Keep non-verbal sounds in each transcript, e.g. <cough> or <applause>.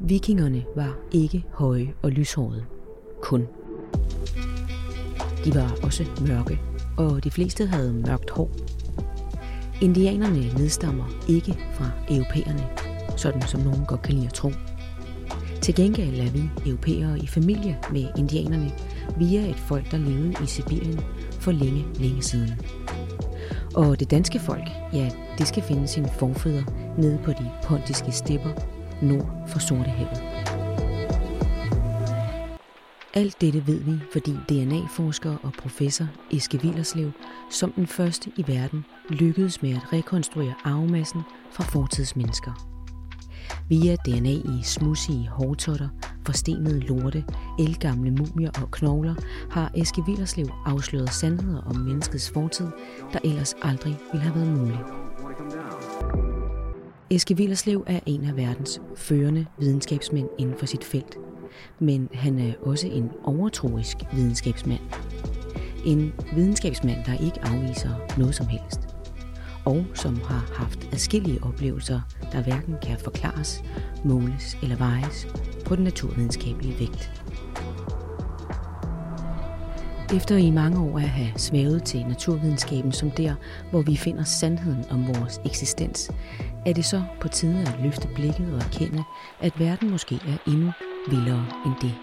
Vikingerne var ikke høje og lyshårede. Kun. De var også mørke, og de fleste havde mørkt hår. Indianerne nedstammer ikke fra europæerne, sådan som nogen godt kan lide at tro. Til gengæld er vi europæere i familie med indianerne via et folk, der levede i Sibirien for længe, længe siden. Og det danske folk, ja, det skal finde sine forfædre nede på de pontiske stepper nord for Sortehavet. Alt dette ved vi, fordi DNA-forsker og professor Eske Villerslev som den første i verden lykkedes med at rekonstruere arvemassen fra fortidsmennesker. Via DNA i smudsige hårtotter, forstenede lorte, elgamle mumier og knogler har Eske Villerslev afsløret sandheder om menneskets fortid, der ellers aldrig ville have været muligt. Eske Villerslev er en af verdens førende videnskabsmænd inden for sit felt. Men han er også en overtroisk videnskabsmand. En videnskabsmand, der ikke afviser noget som helst. Og som har haft adskillige oplevelser, der hverken kan forklares, måles eller vejes på den naturvidenskabelige vægt. Efter i mange år at have svævet til naturvidenskaben som der, hvor vi finder sandheden om vores eksistens, er det så på tide at løfte blikket og erkende, at verden måske er endnu vildere end det.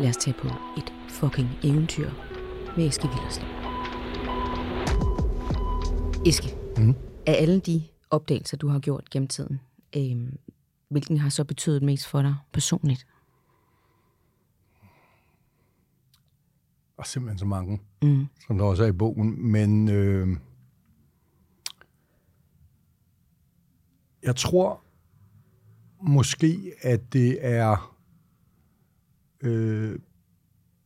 Lad os tage på et fucking eventyr med Eske Villerslev. Eske, mm. af alle de opdagelser, du har gjort gennem tiden, øh, hvilken har så betydet mest for dig personligt? Og simpelthen så mange, mm. som der også er i bogen. Men øh, jeg tror måske, at det er øh,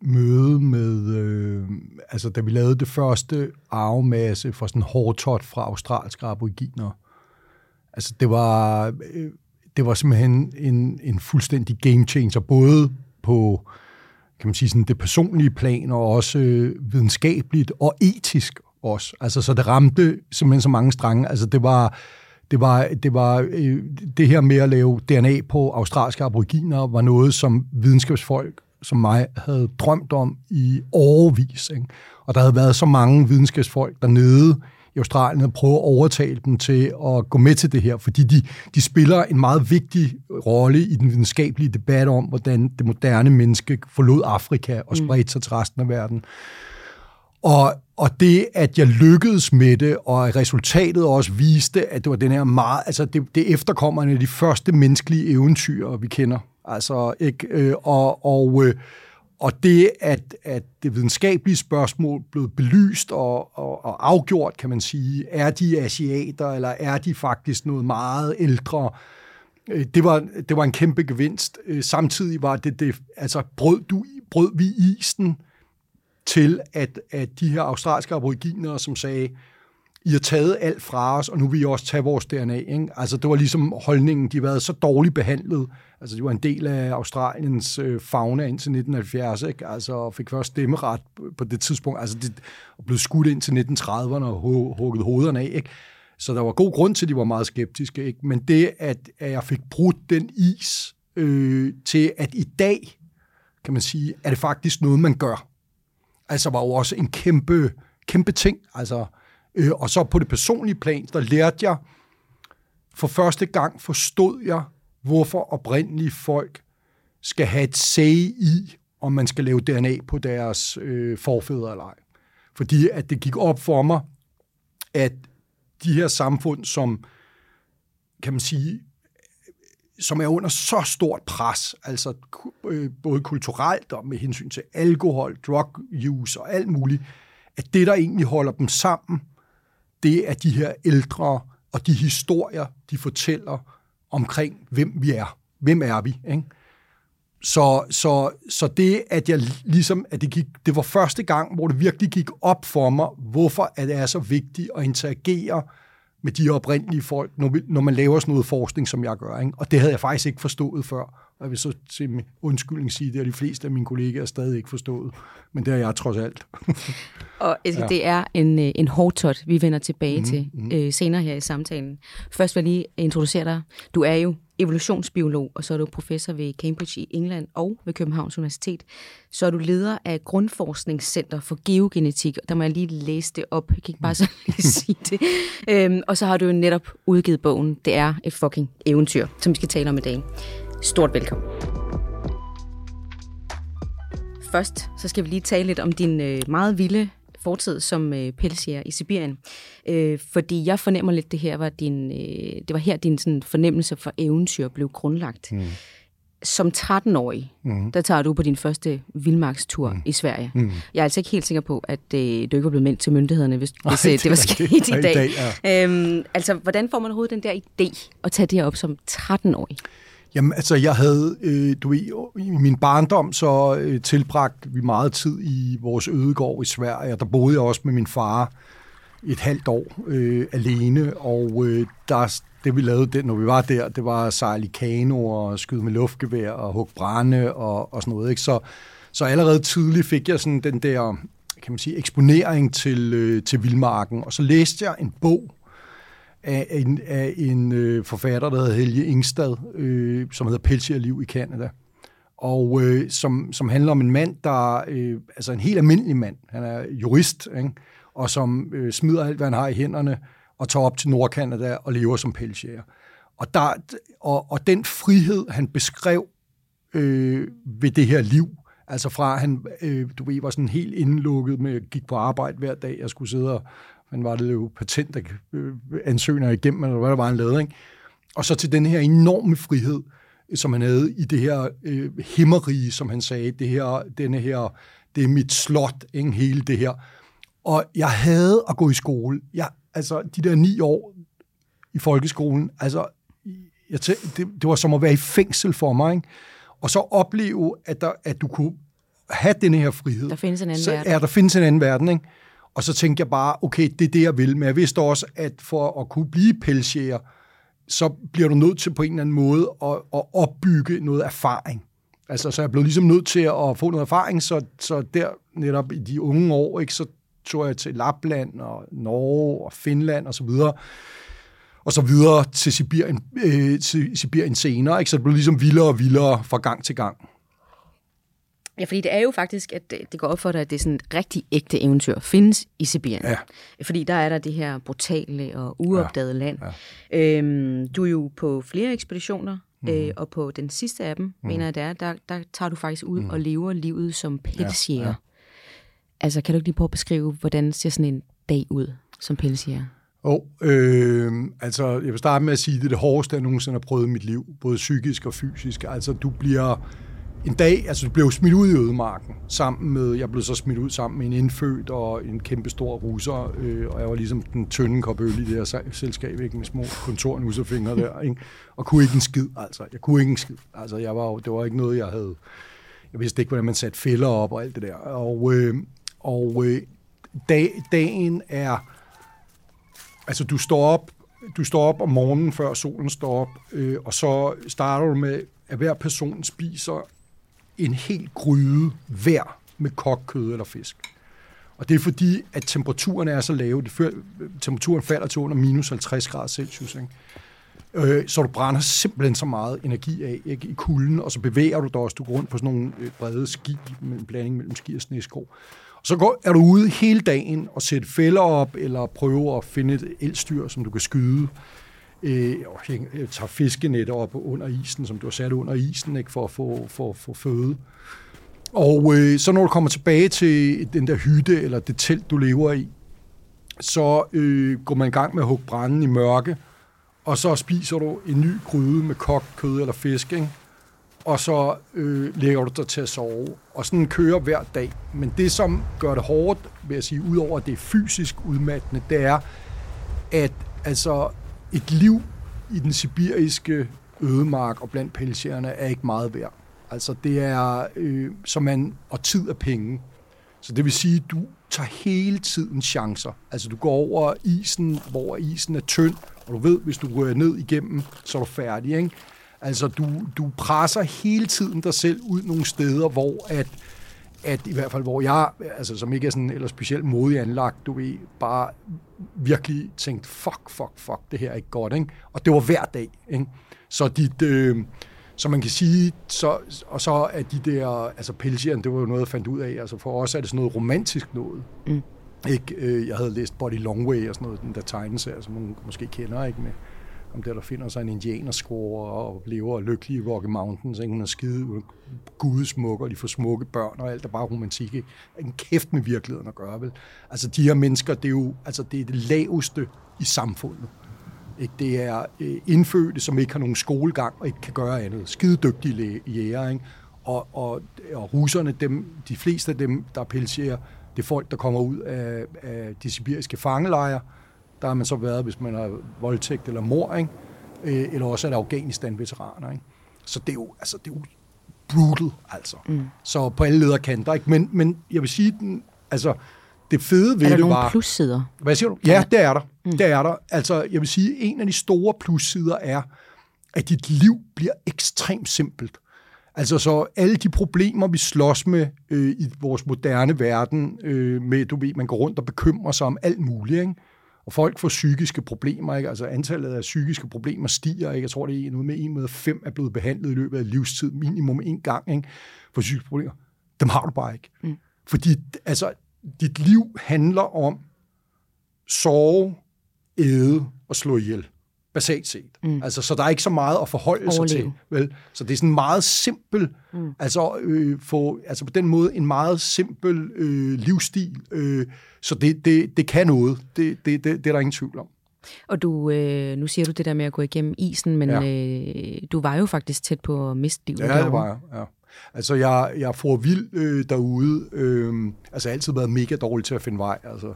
møde med, øh, altså da vi lavede det første arvemasse for sådan hårdtot fra australske aboriginer. Altså det var, øh, det var simpelthen en, en fuldstændig game changer, både på kan man sige, sådan det personlige plan, og også øh, videnskabeligt og etisk også. Altså, så det ramte simpelthen så mange strenge. Altså, det var, det var, det var øh, det her med at lave DNA på australske aboriginer, var noget, som videnskabsfolk som mig havde drømt om i overvis. Ikke? Og der havde været så mange videnskabsfolk dernede i Australien og prøve at overtale dem til at gå med til det her, fordi de, de spiller en meget vigtig rolle i den videnskabelige debat om, hvordan det moderne menneske forlod Afrika og mm. spredte sig til resten af verden. Og, og det, at jeg lykkedes med det, og resultatet også viste, at det var den her meget, altså det, det efterkommer en af de første menneskelige eventyr, vi kender. Altså, ikke? Øh, og, og, øh, og det, at, at det videnskabelige spørgsmål blev belyst og, og, og afgjort, kan man sige, er de asiater, eller er de faktisk noget meget ældre, øh, det var, det var en kæmpe gevinst. Øh, samtidig var det, det altså brød, du, brød vi isen til, at, at de her australske aboriginer, som sagde, i har taget alt fra os, og nu vil I også tage vores DNA. Ikke? Altså, det var ligesom holdningen, de har været så dårligt behandlet. Altså, de var en del af Australiens øh, fauna indtil 1970, ikke? Altså, fik først stemmeret på det tidspunkt. Altså, de blev skudt ind til 1930'erne og hugget hovederne af, ikke? Så der var god grund til, at de var meget skeptiske, ikke? Men det, at, at jeg fik brudt den is øh, til, at i dag, kan man sige, er det faktisk noget, man gør. Altså, var jo også en kæmpe, kæmpe ting. Altså, Øh, og så på det personlige plan, der lærte jeg, for første gang forstod jeg, hvorfor oprindelige folk skal have et say i, om man skal lave DNA på deres øh, forfædre eller ej. Fordi at det gik op for mig, at de her samfund, som kan man sige, som er under så stort pres, altså øh, både kulturelt og med hensyn til alkohol, drug use og alt muligt, at det, der egentlig holder dem sammen, det er de her ældre og de historier, de fortæller omkring, hvem vi er. Hvem er vi? Ikke? Så, så, så det, at jeg ligesom, at det, gik, det var første gang, hvor det virkelig gik op for mig, hvorfor at det er så vigtigt at interagere med de oprindelige folk, når, vi, når man laver sådan noget forskning, som jeg gør. Ikke? Og det havde jeg faktisk ikke forstået før. Jeg vil så til min undskyldning sige, det har de fleste af mine kollegaer stadig ikke forstået. Men det har jeg trods alt. <laughs> Og altså, ja. det er en, øh, en hård tot, vi vender tilbage mm, til mm. Øh, senere her i samtalen. Først vil jeg lige introducere dig. Du er jo evolutionsbiolog, og så er du professor ved Cambridge i England og ved Københavns Universitet. Så er du leder af Grundforskningscenter for Geogenetik, der må jeg lige læse det op. Jeg kan ikke bare så <laughs> lige sige det. Øhm, og så har du jo netop udgivet bogen Det er et fucking eventyr, som vi skal tale om i dag. Stort velkommen. Først så skal vi lige tale lidt om din øh, meget vilde fortid som øh, pelsjæger i Sibirien. Øh, fordi jeg fornemmer lidt, det her var din, øh, det var her din sådan, fornemmelse for eventyr blev grundlagt. Mm. Som 13-årig, mm. der tager du på din første vildmarkstur mm. i Sverige. Mm. Jeg er altså ikke helt sikker på, at øh, du ikke var blevet meldt til myndighederne, hvis, Ej, hvis øh, <laughs> det var sket i dag. I dag ja. øhm, altså, hvordan får man overhovedet den der idé at tage det her op som 13-årig? Jamen, altså, jeg havde, øh, du ved, i min barndom, så øh, tilbragte vi meget tid i vores ødegård i Sverige, og der boede jeg også med min far et halvt år øh, alene, og øh, der, det vi lavede, det, når vi var der, det var at sejle i kano og skyde med luftgevær og hugge brænde og, og sådan noget, ikke? Så, så allerede tidligt fik jeg sådan den der, kan man sige, eksponering til, øh, til vildmarken, og så læste jeg en bog, af en, af en øh, forfatter, der hedder Helge Ingstad, øh, som hedder Pelsjerliv i Canada. Og øh, som, som handler om en mand, der øh, altså en helt almindelig mand. Han er jurist, ikke? og som øh, smider alt, hvad han har i hænderne, og tager op til Nordkanada og lever som pelsjæger. Og, der, og, og den frihed, han beskrev øh, ved det her liv, altså fra han, øh, du ved, var sådan helt indlukket med, gik på arbejde hver dag, jeg skulle sidde og men var det jo patent øh, ansøgninger igennem, eller hvad der var, han lavede. Ikke? Og så til den her enorme frihed, som han havde i det her øh, himmerige, som han sagde, det her, denne her, det er mit slot, ikke? hele det her. Og jeg havde at gå i skole. Jeg, altså, de der ni år i folkeskolen, altså, jeg tæ, det, det var som at være i fængsel for mig, ikke? Og så opleve, at, der, at du kunne have den her frihed. Der findes en anden så, verden. Ja, der findes en anden verden, ikke? Og så tænkte jeg bare, okay, det er det, jeg vil. Men jeg vidste også, at for at kunne blive pelsjæger, så bliver du nødt til på en eller anden måde at, at opbygge noget erfaring. Altså, så jeg blev ligesom nødt til at få noget erfaring, så, så der netop i de unge år, ikke, så tog jeg til Lapland og Norge og Finland og så videre, og så videre til Sibirien, øh, til Sibirien senere, ikke? så det blev ligesom vildere og vildere fra gang til gang. Ja, fordi det er jo faktisk, at det går op for dig, at det er sådan et rigtig ægte eventyr findes i Sibirien. Ja. Fordi der er der det her brutale og uopdagede ja. land. Ja. Øhm, du er jo på flere ekspeditioner, mm. øh, og på den sidste af dem, mm. mener jeg det er, der, der tager du faktisk ud mm. og lever livet som pelsjæger. Ja. Ja. Altså, kan du ikke lige prøve at beskrive, hvordan ser sådan en dag ud som pelsjæger? Oh, øh, altså, jeg vil starte med at sige, at det er det hårdeste, jeg nogensinde har prøvet i mit liv, både psykisk og fysisk. Altså, du bliver en dag, altså du blev smidt ud i ødemarken, sammen med, jeg blev så smidt ud sammen med en indfødt og en kæmpe stor russer, øh, og jeg var ligesom den tynde kop øl i det her selskab, ikke, med små kontornusserfingre der, ikke? og kunne ikke en skid, altså, jeg kunne ikke en skid, altså, jeg var, det var ikke noget, jeg havde, jeg vidste ikke, hvordan man satte fælder op og alt det der, og, øh, og øh, dag, dagen er, altså du står op, du står op om morgenen, før solen står op, øh, og så starter du med, at hver person spiser en hel gryde hver med kokkød eller fisk. Og det er fordi, at temperaturen er så lave, det før, temperaturen falder til under minus 50 grader Celsius, ikke? Øh, så du brænder simpelthen så meget energi af ikke, i kulden, og så bevæger du dig også, du går rundt på sådan nogle øh, brede ski, med en blanding mellem ski og snesko. Og så går, er du ude hele dagen og sætter fælder op, eller prøver at finde et elstyr, som du kan skyde Øh, øh, tager fiskenet op under isen, som du har sat under isen, ikke, for at få, for, for føde. Og øh, så når du kommer tilbage til den der hytte, eller det telt, du lever i, så øh, går man i gang med at hugge branden i mørke, og så spiser du en ny gryde med kogt kød eller fisk, ikke? og så øh, lægger du dig til at sove. Og sådan kører hver dag. Men det, som gør det hårdt, vil jeg sige, udover at det er fysisk udmattende, det er, at altså, et liv i den sibiriske ødemark og blandt pelsjægerne er ikke meget værd. Altså det er, øh, som man, og tid er penge. Så det vil sige, at du tager hele tiden chancer. Altså du går over isen, hvor isen er tynd, og du ved, hvis du rører ned igennem, så er du færdig. Ikke? Altså, du, du presser hele tiden dig selv ud nogle steder, hvor at, at i hvert fald, hvor jeg, altså som ikke er sådan eller specielt modig anlagt, du ved, bare virkelig tænkte, fuck, fuck, fuck, det her er ikke godt, ikke? Og det var hver dag, ikke? Så dit, øh, så man kan sige, så, og så er de der, altså Pelsian, det var jo noget, jeg fandt ud af, altså for os er det sådan noget romantisk noget. Mm. Ikke, øh, jeg havde læst Body Long Way og sådan noget, den der tegneserie, som man måske kender, ikke med, om der, der finder sig en indianerskore og lever lykkelig i Rocky Mountains, ikke? hun er skide gudesmuk, og de får smukke børn og alt der bare romantik. Ikke? En kæft med virkeligheden at gøre, vel? Altså de her mennesker, det er jo altså, det, er det laveste i samfundet. Ikke? Det er øh, indfødte, som ikke har nogen skolegang og ikke kan gøre andet. Skide dygtige jæger, ikke? Og, og, og russerne, dem, de fleste af dem, der pelserer, det er folk, der kommer ud af, af de sibiriske fangelejre. Der har man så været, hvis man har voldtægt eller mor, ikke? Øh, eller også er det Afghanistan-veteraner. Ikke? Så det er jo, altså, det er jo brutal, altså. Mm. Så på alle lederkanter, ikke? Men, men jeg vil sige, den, altså, det fede ved det var... Er der plussider? Hvad siger du? Ja, det er der. Mm. Det er der. Altså, jeg vil sige, en af de store plussider er, at dit liv bliver ekstremt simpelt. Altså så alle de problemer, vi slås med øh, i vores moderne verden, øh, med, du ved, man går rundt og bekymrer sig om alt muligt, ikke? Og folk får psykiske problemer, ikke? Altså antallet af psykiske problemer stiger, ikke? Jeg tror, det er noget med en af fem er blevet behandlet i løbet af livstid, minimum en gang, ikke? For psykiske problemer. Dem har du bare ikke. Mm. Fordi, altså, dit liv handler om sove, æde og slå ihjel basalt set. Mm. Altså, så der er ikke så meget at forholde Overleve. sig til. Vel? Så det er sådan meget simpel, mm. altså, øh, for, altså på den måde en meget simpel øh, livsstil. Øh, så det, det, det kan noget. Det, det, det, det er der ingen tvivl om. Og du, øh, nu siger du det der med at gå igennem isen, men ja. øh, du var jo faktisk tæt på at miste livet. Ja, det var jeg. Ja. Altså, jeg, jeg får vild øh, derude. Øh, altså, jeg har altid været mega dårlig til at finde vej. Altså,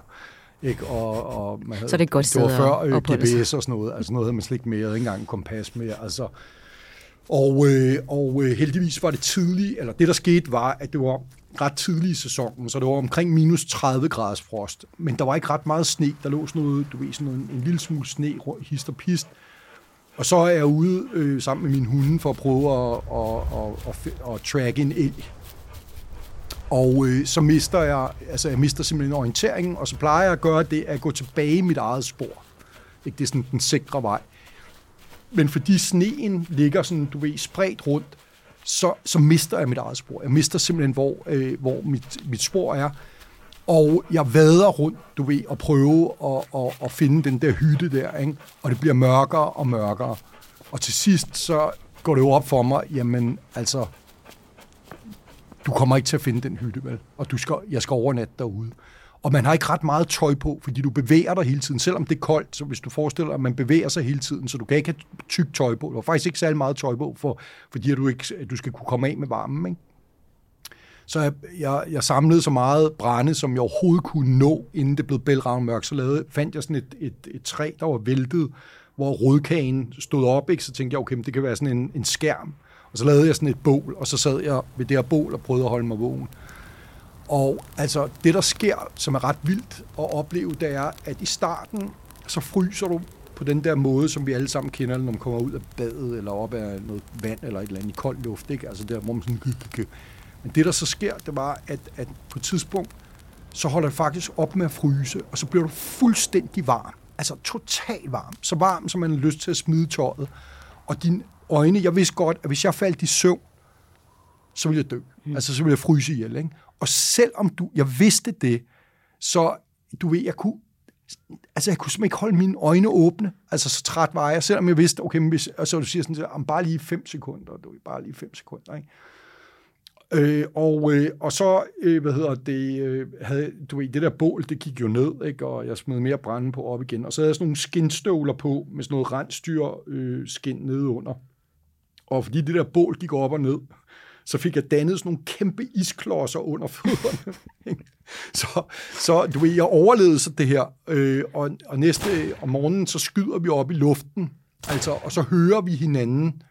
ikke? Og, og man havde, så det er et godt det var før øh, GPS og sådan noget. Altså noget havde man slet ikke med. Jeg havde ikke engang kompas med. Altså, og, øh, og øh, heldigvis var det tidligt, eller det der skete var, at det var ret tidlig i sæsonen, så det var omkring minus 30 graders frost. Men der var ikke ret meget sne. Der lå sådan noget, du ved, sådan noget, en lille smule sne, hist og pist. Og så er jeg ude øh, sammen med min hunde for at prøve at, at, at, at, at, at tracke en elg. Og øh, så mister jeg, altså jeg mister simpelthen orienteringen, og så plejer jeg at gøre det, at gå tilbage i mit eget spor. Ikke? Det er sådan den sikre vej. Men fordi sneen ligger sådan, du ved, spredt rundt, så, så mister jeg mit eget spor. Jeg mister simpelthen, hvor, øh, hvor mit, mit spor er. Og jeg vader rundt, du ved, og prøve at, at, at finde den der hytte der, ikke? og det bliver mørkere og mørkere. Og til sidst, så går det jo op for mig, jamen altså, du kommer ikke til at finde den hytte, vel? Og du skal, jeg skal overnatte derude. Og man har ikke ret meget tøj på, fordi du bevæger dig hele tiden. Selvom det er koldt, så hvis du forestiller dig, at man bevæger sig hele tiden, så du kan ikke have tykt tøj på. Du har faktisk ikke særlig meget tøj på, for, fordi du, ikke, du skal kunne komme af med varmen. Ikke? Så jeg, jeg, jeg samlede så meget brænde, som jeg overhovedet kunne nå, inden det blev bælragende mørkt. Så lavede, fandt jeg sådan et, et, et træ, der var væltet, hvor rødkagen stod op. Ikke? Så tænkte jeg, okay, det kan være sådan en, en skærm. Og så lavede jeg sådan et bål, og så sad jeg ved det her bål og prøvede at holde mig vågen. Og altså, det der sker, som er ret vildt at opleve, det er, at i starten, så fryser du på den der måde, som vi alle sammen kender, når man kommer ud af badet, eller op af noget vand, eller et eller andet i kold luft, ikke? Altså der, hvor man sådan... Men det, der så sker, det var, at, at på et tidspunkt, så holder det faktisk op med at fryse, og så bliver du fuldstændig varm. Altså totalt varm. Så varm, som man har lyst til at smide tøjet. Og din øjne, jeg vidste godt, at hvis jeg faldt i søvn, så ville jeg dø. Mm. Altså, så ville jeg fryse ihjel, ikke? Og selvom du, jeg vidste det, så, du ved, jeg kunne, altså jeg kunne simpelthen ikke holde mine øjne åbne. Altså så træt var jeg, selvom jeg vidste, okay, men hvis, og så du siger sådan, at bare lige fem sekunder, du bare lige fem sekunder, ikke? Øh, og, øh, og så, øh, hvad hedder det, øh, havde, du ved, det der bål, det gik jo ned, ikke? og jeg smed mere brænde på op igen. Og så havde jeg sådan nogle skinstøvler på, med sådan noget rensdyr øh, skin nede under. Og fordi det der bål gik op og ned, så fik jeg dannet sådan nogle kæmpe isklodser under fødderne. <laughs> så, så du ved, jeg overlevede så det her, øh, og, og næste øh, om morgenen, så skyder vi op i luften, altså, og så hører vi hinanden,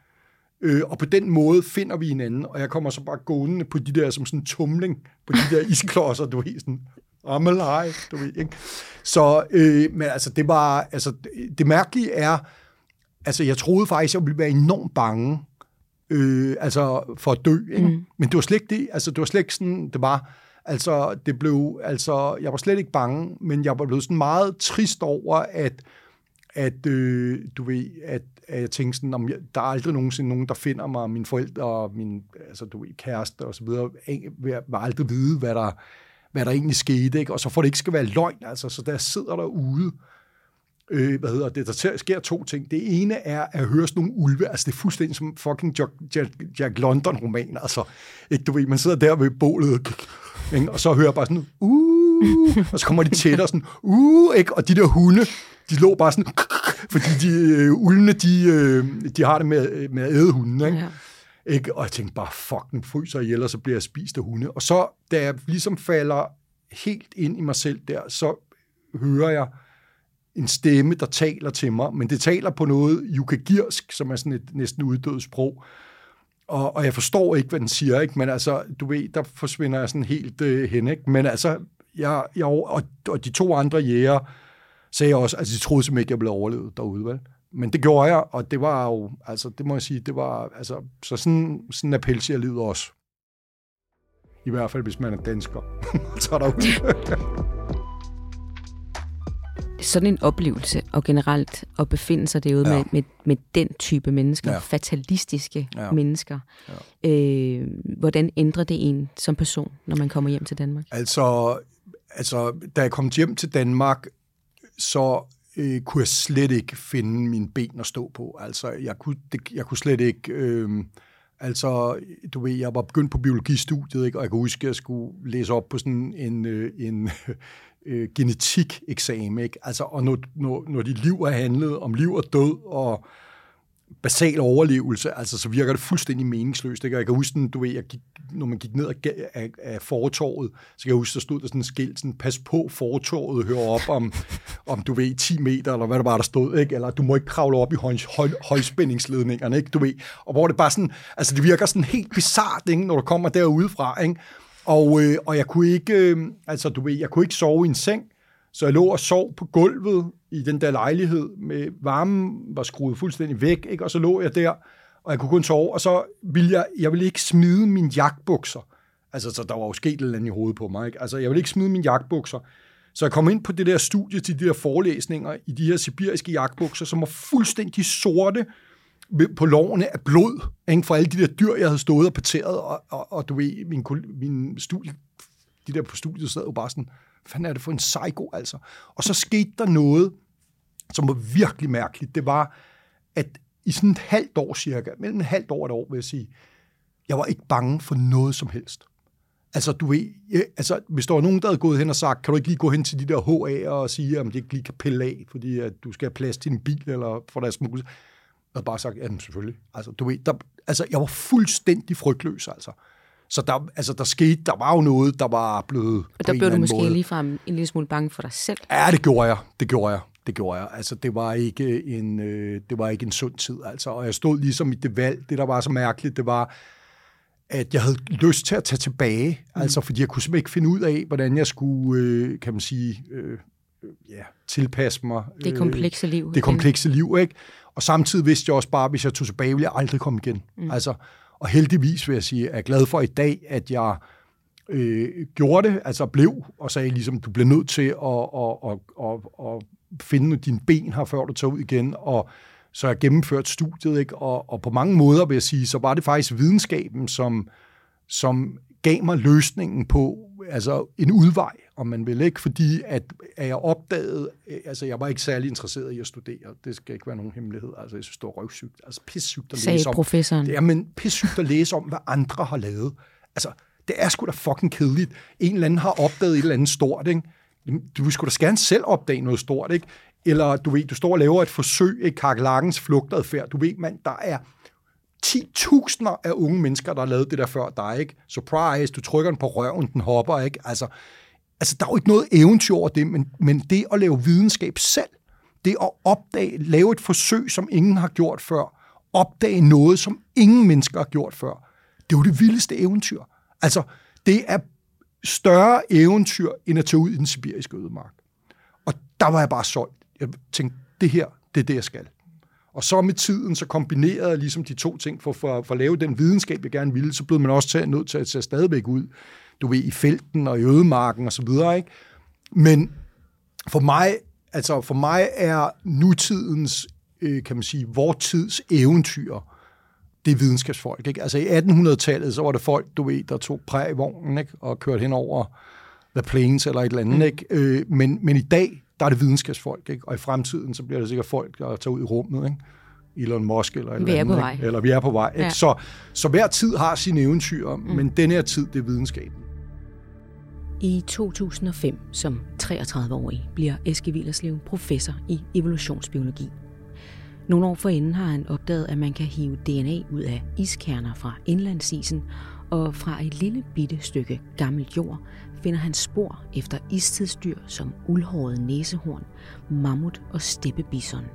øh, og på den måde finder vi hinanden, og jeg kommer så bare gående på de der, som sådan en tumling, på de der isklodser, du ved, sådan, I'm alive, du ved, ikke? Så, øh, men altså, det var, altså, det, det mærkelige er, altså, jeg troede faktisk, jeg ville være enormt bange, øh, altså, for at dø, ikke? Mm. Men det var slet ikke det, altså, det var slet ikke sådan, det var, altså, det blev, altså, jeg var slet ikke bange, men jeg var blevet sådan meget trist over, at, at øh, du ved, at, at jeg tænkte sådan, om jeg, der er aldrig nogensinde nogen, der finder mig, mine forældre og min, altså, du ved, kæreste og så videre, vil aldrig vide, hvad der, hvad der egentlig skete, ikke? og så får det ikke skal være løgn, altså, så der sidder derude, øh, hvad hedder det, der sker to ting. Det ene er at høre sådan nogle ulve, altså det er fuldstændig som fucking Jack, Jack, Jack London-roman, altså, ikke, du ved, man sidder der ved bålet, ikke? og så hører bare sådan, uh, og så kommer de tættere sådan, uh, ikke? og de der hunde, de lå bare sådan, fordi de øh, ulvene, de, øh, de har det med, med at æde hunden, ikke? Ja. Ikke? Og jeg tænkte bare, fuck, nu fryser ihjel, og så bliver jeg spist af hunde. Og så, da jeg ligesom falder helt ind i mig selv der, så hører jeg en stemme, der taler til mig, men det taler på noget yukagirsk, som er sådan et næsten uddødt sprog. Og, og jeg forstår ikke, hvad den siger, ikke? men altså, du ved, der forsvinder jeg sådan helt øh, hen, ikke? Men altså, jeg, jeg, og, og de to andre jæger sagde også, altså de troede simpelthen ikke, jeg blev overlevet derude, vel? Men det gjorde jeg, og det var jo, altså det må jeg sige, det var, altså, så sådan, sådan er siger livet også. I hvert fald, hvis man er dansker. <laughs> så er der sådan en oplevelse, og generelt at befinde sig derude ja. med, med, med den type mennesker, ja. fatalistiske ja. mennesker, ja. Øh, hvordan ændrer det en som person, når man kommer hjem til Danmark? Altså, altså da jeg kom hjem til Danmark, så øh, kunne jeg slet ikke finde mine ben at stå på. Altså, jeg kunne, det, jeg kunne slet ikke... Øh, Altså, du ved, jeg var begyndt på biologistudiet, ikke? og jeg kan huske, at jeg skulle læse op på sådan en, øh, en, øh, genetik-eksamen, ikke? Altså, og når, når, når dit liv er handlet om liv og død og basal overlevelse, altså, så virker det fuldstændig meningsløst. Ikke? jeg kan huske, du ved, jeg gik, når man gik ned af, af, af fortorvet, så kan jeg huske, der stod der sådan en skilt, sådan, pas på fortorvet, hør op om, <laughs> om, du ved, 10 meter, eller hvad det var, der stod, ikke? eller du må ikke kravle op i høj, høj, højspændingsledningerne, ikke? du ved, og hvor det bare sådan, altså det virker sådan helt bizart, ikke? når du kommer derudefra, ikke? Og, øh, og jeg kunne ikke, øh, altså du ved, jeg kunne ikke sove i en seng, så jeg lå og sov på gulvet i den der lejlighed, med varmen var skruet fuldstændig væk, ikke? og så lå jeg der, og jeg kunne kun sove, og så ville jeg, jeg ville ikke smide mine jagtbukser. Altså, så der var jo sket et eller andet i hovedet på mig, ikke? Altså, jeg ville ikke smide mine jagtbukser. Så jeg kom ind på det der studie til de der forelæsninger i de her sibiriske jagtbukser, som var fuldstændig sorte, på lovene af blod, ikke? for alle de der dyr, jeg havde stået og parteret, og, og, og du ved, min, min studie, de der på studiet sad jo bare sådan, hvad fanden er det for en psycho, altså? Og så skete der noget, som var virkelig mærkeligt. Det var, at i sådan et halvt år cirka, mellem et halvt år og et år, vil jeg sige, jeg var ikke bange for noget som helst. Altså, du ved, jeg, altså, hvis der var nogen, der havde gået hen og sagt, kan du ikke lige gå hen til de der HA'er og sige, om de ikke lige kan pille af, fordi at du skal have plads til en bil, eller for deres mulighed havde bare sagt, ja, selvfølgelig. Altså, du ved, der, altså, jeg var fuldstændig frygtløs, altså. Så der, altså, der skete, der var jo noget, der var blevet Og der blev du måske måde. ligefrem en lille smule bange for dig selv. Ja, det gjorde jeg. Det gjorde jeg. Det gjorde jeg. Altså, det var ikke en, øh, det var ikke en sund tid, altså. Og jeg stod ligesom i det valg. Det, der var så mærkeligt, det var, at jeg havde lyst til at tage tilbage, mm. altså, fordi jeg kunne simpelthen ikke finde ud af, hvordan jeg skulle, øh, kan man sige, øh, ja, tilpasse mig. Det komplekse liv. Det komplekse liv, ikke? Og samtidig vidste jeg også bare, at hvis jeg tog tilbage, ville jeg aldrig komme igen. Mm. Altså, og heldigvis vil jeg sige, at jeg er glad for i dag, at jeg øh, gjorde det, altså blev, og sagde ligesom, du bliver nødt til at, at, at, at, at finde dine ben her, før du tager ud igen, og så jeg gennemført studiet, ikke? Og, og på mange måder vil jeg sige, så var det faktisk videnskaben, som, som gav mig løsningen på altså en udvej, om man vil ikke, fordi at, at jeg opdagede, altså jeg var ikke særlig interesseret i at studere, det skal ikke være nogen hemmelighed, altså jeg synes, det var røvsygt, altså pissygt at læse om. professoren. Det er, men pissygt at læse om, hvad andre har lavet. Altså, det er sgu da fucking kedeligt. En eller anden har opdaget et eller andet stort, ikke? Du skulle da gerne selv opdage noget stort, ikke? Eller du ved, du står og laver et forsøg i kakelakkens flugtadfærd. Du ved, man, der er 10.000 af unge mennesker, der har lavet det der før dig, ikke? Surprise, du trykker den på røven, den hopper, ikke? Altså, altså der er jo ikke noget eventyr over det, men, men det at lave videnskab selv, det at opdage, lave et forsøg, som ingen har gjort før, opdage noget, som ingen mennesker har gjort før, det er jo det vildeste eventyr. Altså, det er større eventyr, end at tage ud i den sibiriske ødemark. Og der var jeg bare solgt. Jeg tænkte, det her, det er det, jeg skal. Og så med tiden, så kombinerede jeg ligesom de to ting for, for, for at lave den videnskab, jeg gerne ville, så blev man også taget, nødt til at tage stadigvæk ud, du ved, i felten og i ødemarken og så videre, ikke? Men for mig, altså for mig er nutidens, øh, kan man sige, vores tids eventyr, det er videnskabsfolk. Ikke? Altså i 1800-tallet, så var det folk, du ved, der tog præg i vognen ikke? og kørte hen over The Plains eller et eller andet. Mm. Ikke? Øh, men, men i dag, der er det videnskabsfolk. Ikke? Og i fremtiden, så bliver det sikkert folk, der tager ud i rummet. Ikke? Elon Musk eller vi eller andet. er på vej. Ikke? Eller vi er på vej. Ikke? Ja. Så, så hver tid har sine eventyr, mm. men den her tid, det er videnskaben. I 2005, som 33-årig, bliver Eske Willerslev professor i evolutionsbiologi. Nogle år forinden har han opdaget, at man kan hive DNA ud af iskerner fra indlandsisen, og fra et lille bitte stykke gammel jord finder han spor efter istidsdyr som uldhåret næsehorn, mammut og steppebison.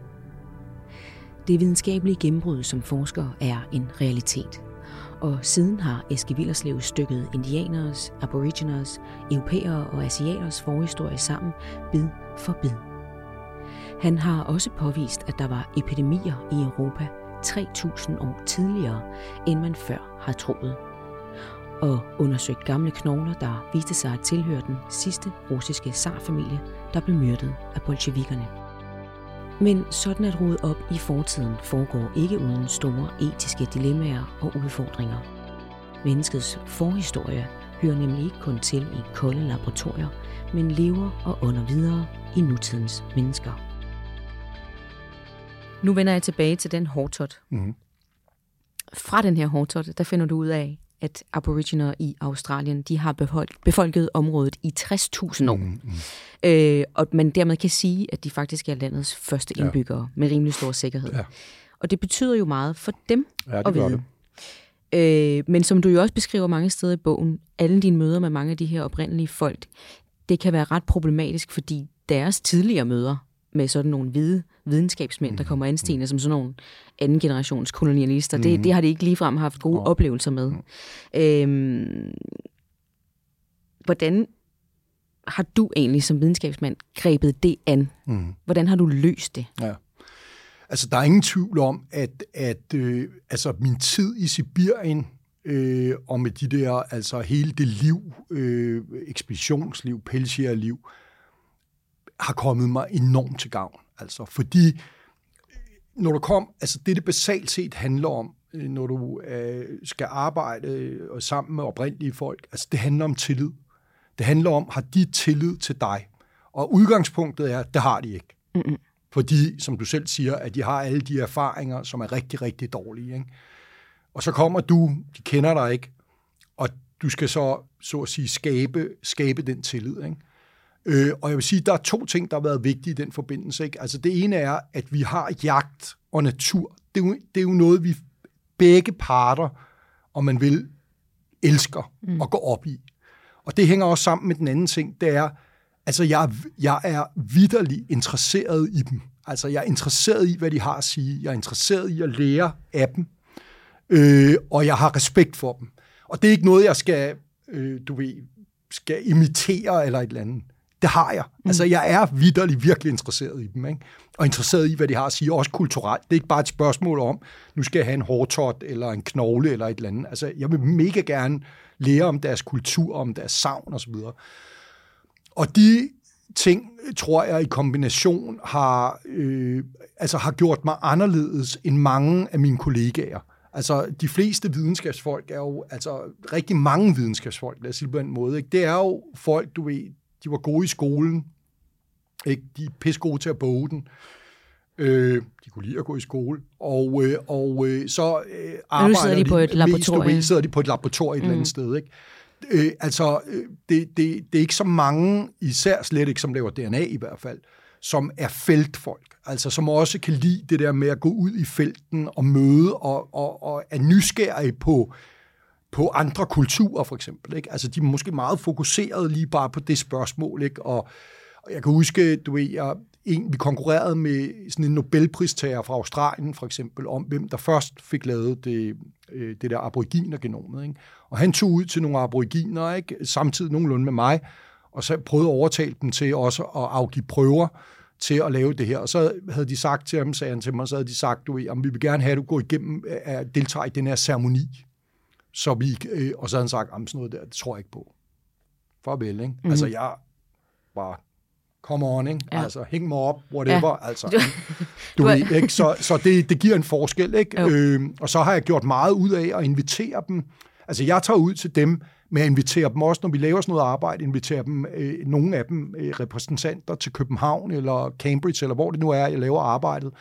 Det videnskabelige gennembrud som forsker er en realitet. Og siden har Eske Villerslev stykket indianeres, aboriginers, europæere og asiaters forhistorie sammen bid for bid. Han har også påvist, at der var epidemier i Europa 3000 år tidligere, end man før har troet. Og undersøgt gamle knogler, der viste sig at tilhøre den sidste russiske zarfamilie, der blev myrdet af bolsjevikkerne. Men sådan at rode op i fortiden foregår ikke uden store etiske dilemmaer og udfordringer. Menneskets forhistorie hører nemlig ikke kun til i kolde laboratorier, men lever og ånder videre i nutidens mennesker. Nu vender jeg tilbage til den hårdtot. Mhm. Fra den her hårdtot, der finder du ud af, at aboriginer i Australien, de har befolket, området i 60.000 år. Mm, mm. Øh, og man dermed kan sige, at de faktisk er landets første Ja. indbyggere med rimelig stor sikkerhed. Ja. Og det betyder jo meget for dem Ja, det at vide. Øh, men som du jo også beskriver mange steder i bogen, alle dine møder med mange af de her oprindelige folk, det kan være ret problematisk, fordi deres tidligere møder med sådan nogle hvide videnskabsmænd, der kommer anstigende som sådan nogle anden generations kolonialister, det, det har de ikke ligefrem haft gode Nå. oplevelser med. Øhm, hvordan har du egentlig som videnskabsmand grebet det an? Mm. Hvordan har du løst det? Ja. Altså, der er ingen tvivl om, at, at øh, altså, min tid i Sibirien øh, og med de der, altså hele det liv, øh, ekspeditionsliv, pelsjærliv, har kommet mig enormt til gavn. Altså, fordi når du kom, altså det, det basalt set handler om, øh, når du øh, skal arbejde øh, sammen med oprindelige folk, altså det handler om tillid. Det handler om, har de tillid til dig? Og udgangspunktet er, det har de ikke. Mm-mm. Fordi, som du selv siger, at de har alle de erfaringer, som er rigtig, rigtig dårlige. Ikke? Og så kommer du, de kender dig ikke, og du skal så, så at sige, skabe, skabe den tillid. Ikke? Øh, og jeg vil sige, der er to ting, der har været vigtige i den forbindelse. Ikke? Altså det ene er, at vi har jagt og natur. Det er jo, det er jo noget, vi begge parter, om man vil, elsker mm. og går op i. Og det hænger også sammen med den anden ting, det er, altså jeg, jeg er vidderligt interesseret i dem. Altså jeg er interesseret i, hvad de har at sige. Jeg er interesseret i at lære af dem. Øh, og jeg har respekt for dem. Og det er ikke noget, jeg skal, øh, du ved, skal imitere eller et eller andet. Det har jeg. Mm. Altså, jeg er vidderligt virkelig interesseret i dem, ikke? Og interesseret i, hvad de har at sige, også kulturelt. Det er ikke bare et spørgsmål om, nu skal jeg have en hårtot eller en knogle eller et eller andet. Altså, jeg vil mega gerne lære om deres kultur, om deres savn osv. Og de ting, tror jeg, i kombination har, øh, altså har gjort mig anderledes end mange af mine kollegaer. Altså, de fleste videnskabsfolk er jo, altså rigtig mange videnskabsfolk, lad os sige på den måde, ikke? det er jo folk, du ved, de var gode i skolen, ikke? de er pisse gode til at boge den, øh, de kunne lide at gå i skole, og, øh, og øh, så øh, arbejder sidder de på et mest, laboratorium. ved, sidder de på et laboratorium et mm. eller andet sted, ikke? Øh, altså, øh, det, det, det er ikke så mange, især slet ikke, som laver DNA i hvert fald, som er feltfolk. Altså, som også kan lide det der med at gå ud i felten og møde og, og, og er nysgerrige på, på andre kulturer, for eksempel. Ikke? Altså, de er måske meget fokuseret lige bare på det spørgsmål, ikke? Og, og jeg kan huske, du ved, jeg, en, vi konkurrerede med sådan en Nobelpristager fra Australien, for eksempel, om hvem der først fik lavet det, øh, det der aboriginergenomet. Ikke? Og han tog ud til nogle aboriginer, ikke? samtidig nogenlunde med mig, og så prøvede at overtale dem til også at afgive prøver til at lave det her. Og så havde de sagt til ham, sagde han til mig, så havde de sagt, du, om vi vil gerne have, at du går igennem, at deltage i den her ceremoni. Så vi, øh, og så havde han sagt, sådan noget der, det tror jeg ikke på. Farvel, ikke? Mm-hmm. Altså, jeg var come on, ikke? Ja. Altså, hæng mig op, whatever, ja. altså. <laughs> Du ved, ikke? Så, så det, det giver en forskel, ikke? Øh, og så har jeg gjort meget ud af at invitere dem. Altså, jeg tager ud til dem med at invitere dem også, når vi laver sådan noget arbejde, invitere dem, øh, nogle af dem øh, repræsentanter til København eller Cambridge, eller hvor det nu er, jeg laver arbejdet,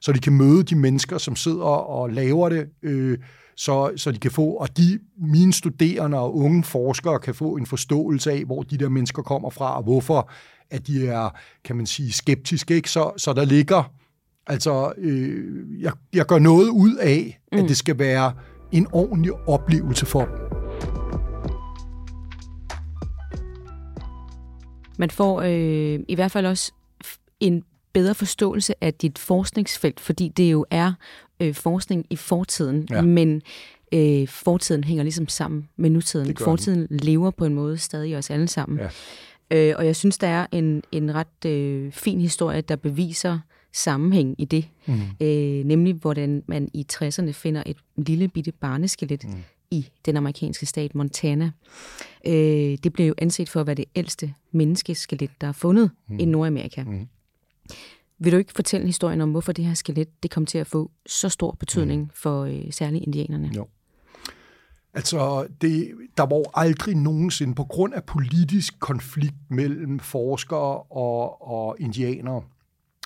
så de kan møde de mennesker, som sidder og laver det, øh, så, så de kan få, og de mine studerende og unge forskere kan få en forståelse af, hvor de der mennesker kommer fra, og hvorfor at de er, kan man sige, skeptiske. Ikke? Så, så der ligger, altså, øh, jeg, jeg gør noget ud af, mm. at det skal være en ordentlig oplevelse for dem. Man får øh, i hvert fald også en bedre forståelse af dit forskningsfelt, fordi det jo er øh, forskning i fortiden, ja. men øh, fortiden hænger ligesom sammen med nutiden. Fortiden den. lever på en måde stadig os alle sammen. Ja. Øh, og jeg synes, der er en, en ret øh, fin historie, der beviser sammenhæng i det. Mm. Øh, nemlig, hvordan man i 60'erne finder et lille bitte barneskelet mm. i den amerikanske stat Montana. Øh, det blev jo anset for at være det ældste menneskeskelet, der er fundet mm. i Nordamerika. Mm. Vil du ikke fortælle historien om, hvorfor det her skelet det kom til at få så stor betydning mm. for øh, særligt indianerne? Jo. Altså, det, der var aldrig nogensinde, på grund af politisk konflikt mellem forskere og, og indianere,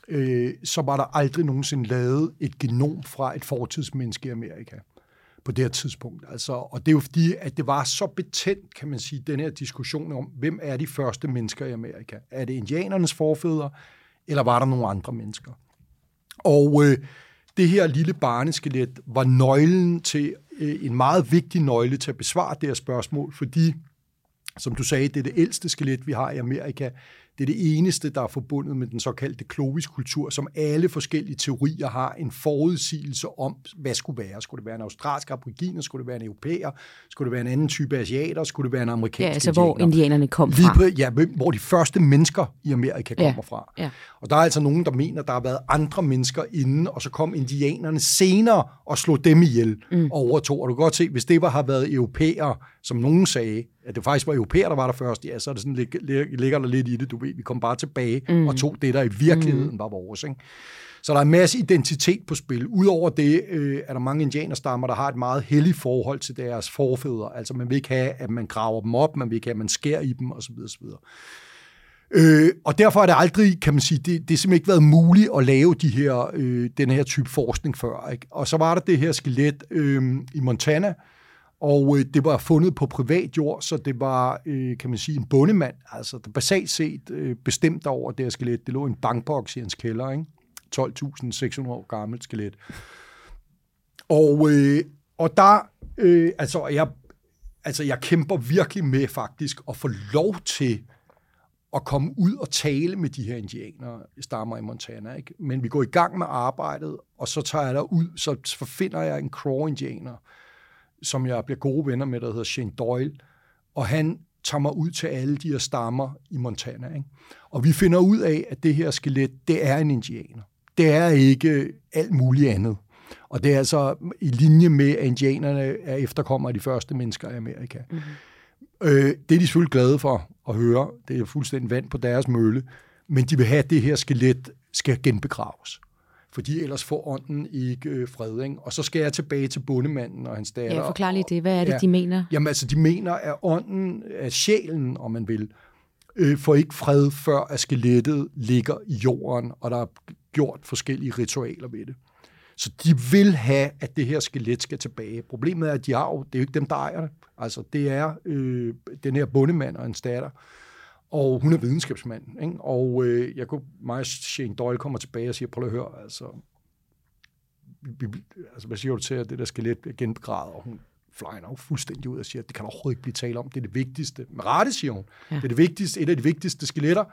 øh, så var der aldrig nogensinde lavet et genom fra et fortidsmenneske i Amerika på det her tidspunkt. Altså, og det er jo fordi, at det var så betændt, kan man sige, den her diskussion om, hvem er de første mennesker i Amerika? Er det indianernes forfædre, eller var der nogle andre mennesker? Og øh, det her lille barneskelet var nøglen til, øh, en meget vigtig nøgle til at besvare det her spørgsmål, fordi, som du sagde, det er det ældste skelet, vi har i Amerika. Det er det eneste, der er forbundet med den såkaldte klovisk kultur, som alle forskellige teorier har en forudsigelse om, hvad skulle være. Skulle det være en australsk aboriginer? Skulle det være en europæer? Skulle det være en anden type asiater? Skulle det være en amerikansk Ja, altså indianer? hvor indianerne kom fra. Lige, ja, hvor de første mennesker i Amerika kommer ja, fra. Ja. Og der er altså nogen, der mener, der har været andre mennesker inden, og så kom indianerne senere og slog dem ihjel mm. og overtog. Og du kan godt se, hvis det var, har været europæere, som nogen sagde, at det faktisk var europæer, der var der først, ja, så er det sådan, ligger der lidt i det, du ved, vi kom bare tilbage mm. og tog det, der i virkeligheden mm. var vores. Ikke? Så der er en masse identitet på spil. Udover det øh, er der mange indianerstammer, der har et meget helligt forhold til deres forfædre. Altså man vil ikke have, at man graver dem op, man vil ikke have, at man skærer i dem osv. osv. Øh, og derfor er det aldrig, kan man sige, det, det er simpelthen ikke været muligt at lave de her, øh, den her type forskning før. Ikke? Og så var der det her skelet øh, i Montana, og øh, det var fundet på privat jord, så det var, øh, kan man sige, en bondemand, altså der basalt set øh, bestemt over det her skelet. Det lå i en bankboks i hans kælder, ikke? 12.600 år gammelt skelet. Og, øh, og der, øh, altså jeg, altså jeg kæmper virkelig med faktisk at få lov til at komme ud og tale med de her indianere, stammer i Montana. Ikke? Men vi går i gang med arbejdet, og så tager jeg der ud, så finder jeg en Crow-indianer, som jeg bliver gode venner med, der hedder Shane Doyle, og han tager mig ud til alle de her stammer i Montana. Ikke? Og vi finder ud af, at det her skelet, det er en indianer. Det er ikke alt muligt andet. Og det er altså i linje med, at indianerne er efterkommere af de første mennesker i Amerika. Mm-hmm. Øh, det er de selvfølgelig glade for at høre. Det er fuldstændig vand på deres mølle. Men de vil have, at det her skelet skal genbegraves fordi ellers får ånden ikke øh, fred. Ikke? Og så skal jeg tilbage til bondemanden og hans datter. Ja, forklar lige det. Hvad er det, ja, de mener? Jamen altså, de mener, at ånden, at sjælen, om man vil, øh, får ikke fred, før at skelettet ligger i jorden, og der er gjort forskellige ritualer ved det. Så de vil have, at det her skelet skal tilbage. Problemet er, at de har jo, det er jo ikke dem, der ejer det. Altså, det er øh, den her bondemand og hans datter, og hun er videnskabsmand. Ikke? Og øh, jeg kunne, mig og Shane Doyle kommer tilbage og siger, prøv at høre, altså, vi, altså hvad siger du til, at det der skelet bliver genbegravet, og hun flyner jo fuldstændig ud og siger, at det kan overhovedet ikke blive tale om. Det er det vigtigste. Med rette, siger hun. Ja. Det er det vigtigste, et af de vigtigste skeletter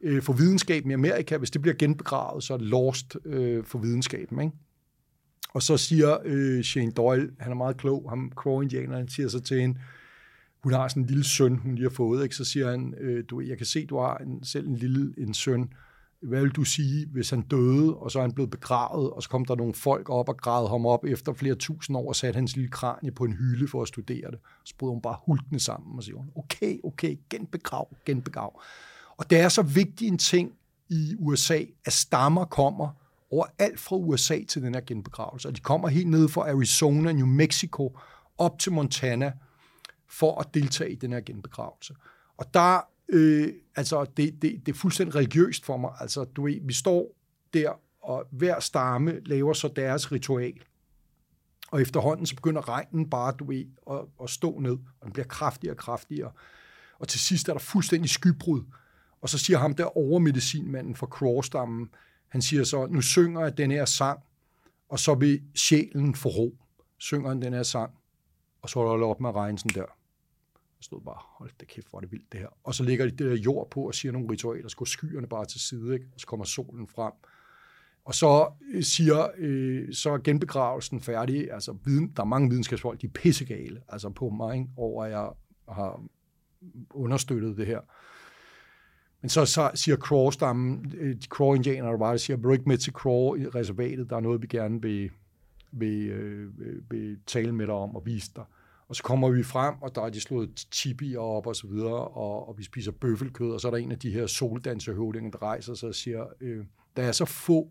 øh, for videnskaben i Amerika. Hvis det bliver genbegravet, så er det lost øh, for videnskaben. Ikke? Og så siger øh, Shane Doyle, han er meget klog, ham Crow-indianeren, siger så til hende, hun har sådan en lille søn, hun lige har fået, ikke? så siger han, øh, du, jeg kan se, du har en, selv en lille en søn, hvad vil du sige, hvis han døde, og så er han blevet begravet, og så kom der nogle folk op og gravede ham op efter flere tusind år, og satte hans lille kranie på en hylde for at studere det. Så brød hun bare hulkende sammen og siger, okay, okay, genbegrav, genbegrav. Og det er så vigtig en ting i USA, at stammer kommer over alt fra USA til den her genbegravelse. Og de kommer helt ned fra Arizona, New Mexico, op til Montana, for at deltage i den her genbegravelse. Og der, øh, altså, det, det, det er fuldstændig religiøst for mig. Altså, du ved, vi står der, og hver stamme laver så deres ritual. Og efterhånden så begynder regnen bare, du ved, at, at stå ned, og den bliver kraftigere og kraftigere. Og til sidst er der fuldstændig skybrud. Og så siger ham der overmedicinmanden fra Crawstammen, han siger så, nu synger jeg den her sang, og så vil sjælen få ro. Synger han den her sang, og så holder op med at regne sådan der. Jeg stod bare, hold da kæft, hvor er det vildt det her. Og så lægger de det der jord på og siger nogle ritualer, så går skyerne bare til side, ikke? og så kommer solen frem. Og så øh, siger, øh, så er genbegravelsen færdig. Altså, viden, der er mange videnskabsfolk, de er pissegale altså på mig, ikke? over at jeg har understøttet det her. Men så, så siger Craw-stammen, øh, de Craw-indianere, der var det, siger, du ikke med til Craw-reservatet? Der er noget, vi gerne vil, vil, øh, vil tale med dig om og vise dig. Og så kommer vi frem, og der er de slået tibier op og så videre, og, og vi spiser bøffelkød, og så er der en af de her soldansehøvdinger, der rejser sig og siger, øh, der er så få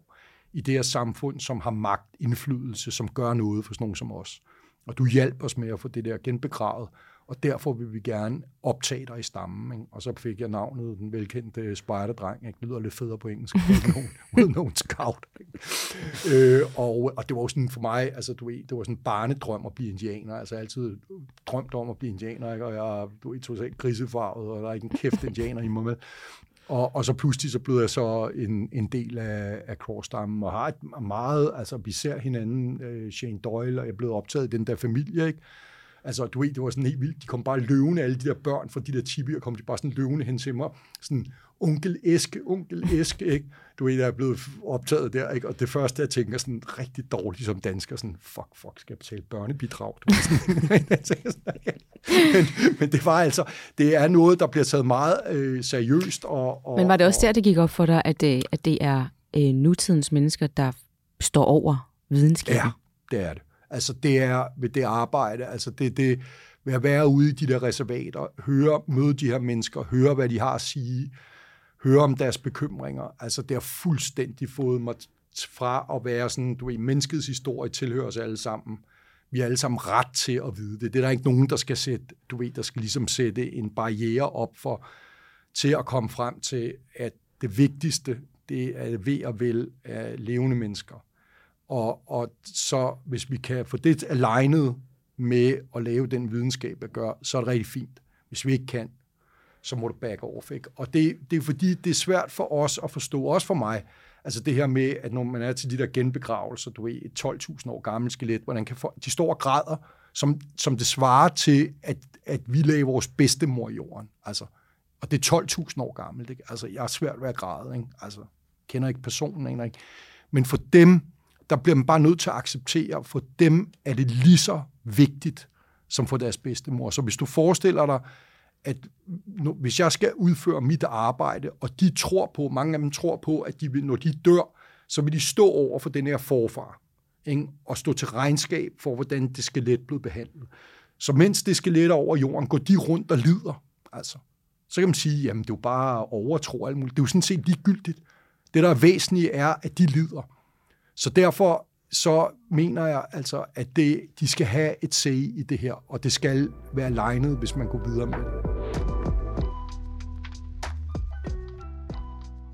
i det her samfund, som har magt, indflydelse, som gør noget for sådan nogen som os. Og du hjælper os med at få det der genbegravet, og derfor vil vi gerne optage dig i stammen. Ikke? Og så fik jeg navnet, den velkendte spejderdreng, ikke? Det lyder lidt federe på engelsk, uden nogen <laughs> scout. Øh, og, og det var jo sådan for mig, altså du ved, det var sådan en barnedrøm at blive indianer, altså jeg altid drømt om at blive indianer, ikke? og jeg du ved, totalt grisefarvet, og der er ikke en kæft indianer i mig med. Og, og så pludselig så blev jeg så en, en del af, af Cross-stammen, og har et meget, altså vi ser hinanden, uh, Shane Doyle, og jeg blevet optaget i den der familie, ikke? Altså, du ved, det var sådan helt vildt. De kom bare løvende, alle de der børn fra de der tibier, kom de bare sådan løvende hen til mig. Sådan, onkel Eske, onkel Eske, ikke? Du ved, der er blevet optaget der, ikke? Og det første, jeg tænker sådan rigtig dårligt som dansker, sådan, fuck, fuck, skal jeg betale børnebidrag? Du <laughs> men, men det var altså, det er noget, der bliver taget meget øh, seriøst. Og, og, men var det også og, der, det gik op for dig, at det, at det er øh, nutidens mennesker, der står over videnskaben? Ja, det er det. Altså det er ved det arbejde, altså det det ved at være ude i de der reservater, høre, møde de her mennesker, høre, hvad de har at sige, høre om deres bekymringer. Altså det har fuldstændig fået mig fra at være sådan, du ved, menneskets historie tilhører os alle sammen. Vi har alle sammen ret til at vide det. Det er der ikke nogen, der skal sætte, du ved, der skal ligesom sætte en barriere op for, til at komme frem til, at det vigtigste, det er ved og vel af levende mennesker. Og, og så hvis vi kan få det alignet med at lave den videnskab, jeg gør, så er det rigtig fint. Hvis vi ikke kan, så må du back off. Ikke? Og det, det er fordi, det er svært for os at forstå, også for mig, altså det her med, at når man er til de der genbegravelser, du er et 12.000 år gammelt skelet, hvordan kan folk, de står og græder, som, som det svarer til, at, at vi lagde vores bedste mor i jorden. Altså, og det er 12.000 år gammelt. Ikke? Altså, jeg er svært ved at græde. Ikke? Altså, kender ikke personen. Ikke? Men for dem, der bliver man bare nødt til at acceptere, for dem er det lige så vigtigt, som for deres bedstemor. Så hvis du forestiller dig, at nu, hvis jeg skal udføre mit arbejde, og de tror på, mange af dem tror på, at de vil, når de dør, så vil de stå over for den her forfar, ikke? og stå til regnskab for, hvordan det skelet blev behandlet. Så mens det skelet er over jorden, går de rundt og lider. Altså. Så kan man sige, jamen det er jo bare overtro alt muligt. Det er jo sådan set ligegyldigt. Det, der er væsentligt, er, at de lider. Så derfor så mener jeg altså, at det, de skal have et C i det her, og det skal være legnet, hvis man går videre med det.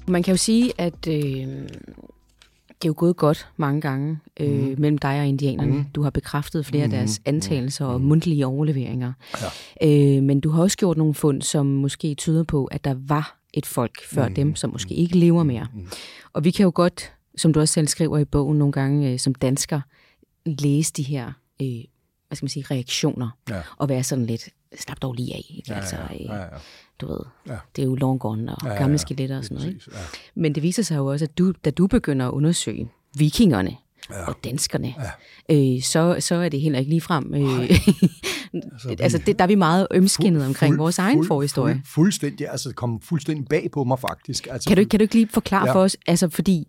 Man kan jo sige, at øh, det er jo gået godt mange gange øh, mm. mellem dig og indianerne. Mm. Du har bekræftet flere mm. af deres mm-hmm. antagelser mm. og mundtlige overleveringer. Ja. Øh, men du har også gjort nogle fund, som måske tyder på, at der var et folk før mm. dem, som måske ikke lever mere. Mm. Og vi kan jo godt som du også selv skriver i bogen nogle gange, øh, som dansker, læse de her øh, hvad skal man sige, reaktioner, ja. og være sådan lidt, slap dog lige af. Ikke? Ja, altså, ja, ja, ja. Du ved, ja. det er jo long gone og ja, ja, gamle skeletter og sådan noget. Ikke? Ja. Men det viser sig jo også, at du, da du begynder at undersøge vikingerne, ja. og danskerne, ja. øh, så, så er det heller ikke ligefrem... Øh, <laughs> altså, altså det, der er vi meget ømskinnet fuld, omkring fuld, vores egen fuld, forhistorie. Fuld, fuldstændig, altså det kom fuldstændig bag på mig faktisk. Altså, kan, du, kan du ikke lige forklare ja. for os, altså fordi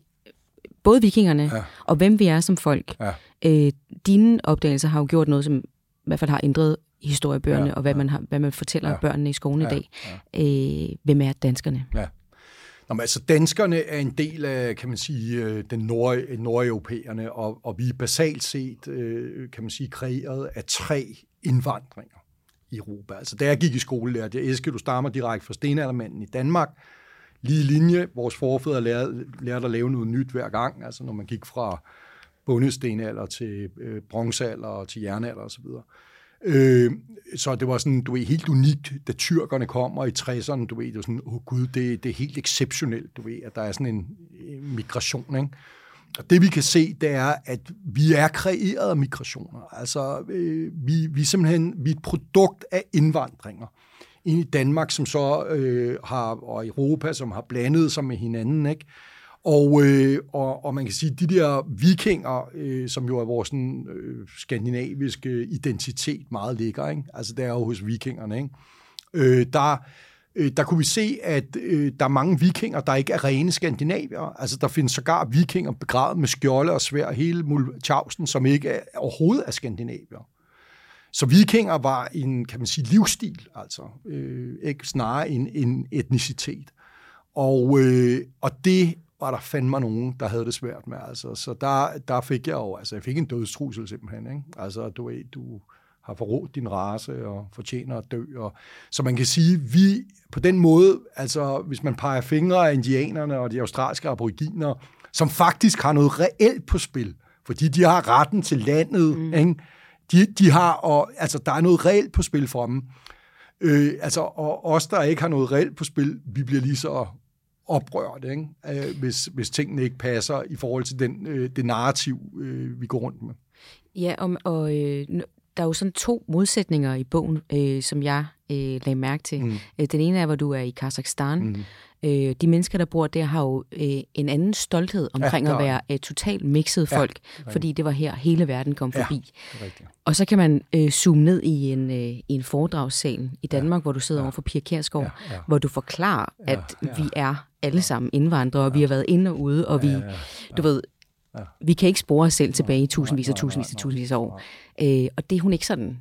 både vikingerne ja. og hvem vi er som folk, ja. øh, dine opdagelser har jo gjort noget, som i hvert fald har ændret historiebøgerne, ja, og hvad, ja. man har, hvad man fortæller ja, børnene i skolen ja, i dag. Ja. Øh, hvem er danskerne? Ja. Nå, men altså, danskerne er en del af, kan man sige, øh, den nord, nordeuropæerne, og, og vi er basalt set, øh, kan man sige, kreeret af tre indvandringer i Europa. Altså, da jeg gik i skole, lærte jeg, Eske, du stammer direkte fra stenaldermanden i Danmark, lige linje. Vores forfædre lærte, lærte at lave noget nyt hver gang, altså når man gik fra bundestenalder til øh, bronzealder og til jernalder osv. Øh, så det var sådan, du ved, helt unikt, da tyrkerne kommer i 60'erne, du ved, det var sådan, åh oh, gud, det, det er helt exceptionelt, du ved, at der er sådan en migration, ikke? Og det vi kan se, det er, at vi er kreeret af migrationer. Altså, øh, vi, vi simpelthen vi er et produkt af indvandringer i Danmark, som så øh, har, og Europa, som har blandet sig med hinanden, ikke? Og, øh, og, og man kan sige, de der vikinger, øh, som jo er vores sådan, øh, skandinaviske identitet meget ligger, ikke? altså det er jo hos vikingerne, ikke? Øh, der, øh, der kunne vi se, at øh, der er mange vikinger, der ikke er rene skandinavier. Altså der findes sågar vikinger begravet med skjolde og svær hele Mulchausen, som ikke er, overhovedet er skandinavier. Så vikinger var en, kan man sige, livsstil, altså øh, ikke snarere en, en etnicitet. Og, øh, og det var der fandme nogen, der havde det svært med. Altså. Så der, der fik jeg jo, altså jeg fik en dødstrussel simpelthen. Ikke? Altså du ved, du har forrådt din race og fortjener at dø. Og, så man kan sige, vi på den måde, altså hvis man peger fingre af indianerne og de australske aboriginer, som faktisk har noget reelt på spil, fordi de har retten til landet, mm. ikke? De, de har, og, altså der er noget reelt på spil for dem. Øh, altså, og os, der ikke har noget reelt på spil, vi bliver lige så oprørt, ikke? Øh, hvis, hvis tingene ikke passer i forhold til den, øh, det narrativ, øh, vi går rundt med. Ja, og, og øh, der er jo sådan to modsætninger i bogen, øh, som jeg øh, lagde mærke til. Mm. Øh, den ene er, hvor du er i Kazakhstan. Mm. Øh, de mennesker, der bor der, har jo øh, en anden stolthed omkring ja, at være et totalt mixet ja, folk, fordi det var her, hele verden kom forbi. Ja, og så kan man øh, zoome ned i en, øh, i en foredragssal i Danmark, ja, hvor du sidder ja, over for Pia Kjærsgaard, ja, ja. hvor du forklarer, at ja, ja. vi er alle sammen indvandrere, og vi har været inde og ude, og vi, ja, ja, ja. du ved, ja. vi kan ikke spore os selv tilbage i tusindvis og tusindvis og tusindvis af år. Øh, og det er hun ikke sådan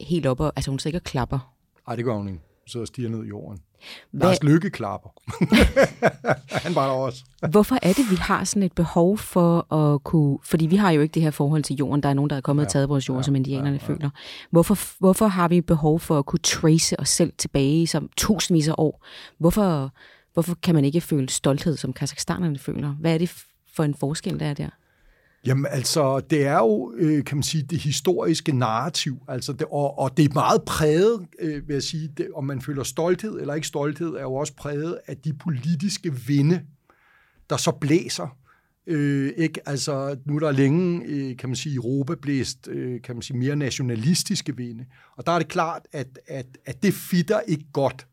helt op, og, altså hun sidder ikke og klapper. Nej, det gør hun ikke. Hun sidder og stiger ned i jorden. Hvad? Lars Lykke klapper. <laughs> Han var der også. Hvorfor er det, vi har sådan et behov for at kunne... Fordi vi har jo ikke det her forhold til jorden. Der er nogen, der er kommet ja, og taget vores jord, ja, som indianerne ja, ja. føler. Hvorfor, hvorfor har vi behov for at kunne trace os selv tilbage som tusindvis af år? Hvorfor, hvorfor kan man ikke føle stolthed, som kazakhstanerne føler? Hvad er det for en forskel, der er der? Jamen altså, det er jo, øh, kan man sige, det historiske narrativ, altså det, og, og det er meget præget, øh, vil jeg sige, det, om man føler stolthed eller ikke stolthed, er jo også præget af de politiske vinde, der så blæser. Øh, ikke? Altså, nu er der længe, øh, kan man sige, Europa blæst, øh, kan man sige, mere nationalistiske vinde. Og der er det klart, at, at, at det fitter ikke godt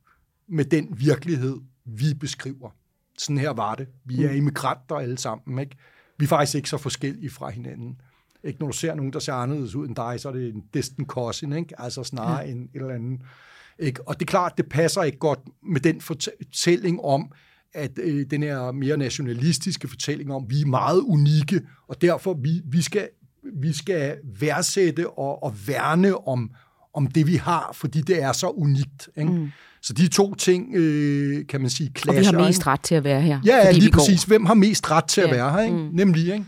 med den virkelighed, vi beskriver. Sådan her var det. Vi er mm. immigranter alle sammen, ikke? Vi er faktisk ikke så forskellige fra hinanden. Ikke når du ser nogen, der ser anderledes ud end dig, så er det en distant cousin, ikke? altså snarere ja. en eller anden. Ikke? Og det er klart, det passer ikke godt med den fortælling om, at øh, den her mere nationalistiske fortælling om, vi er meget unikke, og derfor vi, vi, skal, vi skal værdsætte og, og værne om, om det, vi har, fordi det er så unikt. Ikke? Mm. Så de to ting, øh, kan man sige, clasher. Og vi har mest ret til at være her. Ja, lige præcis. Går. Hvem har mest ret til ja. at være her? Ikke? Mm. Nemlig, ikke?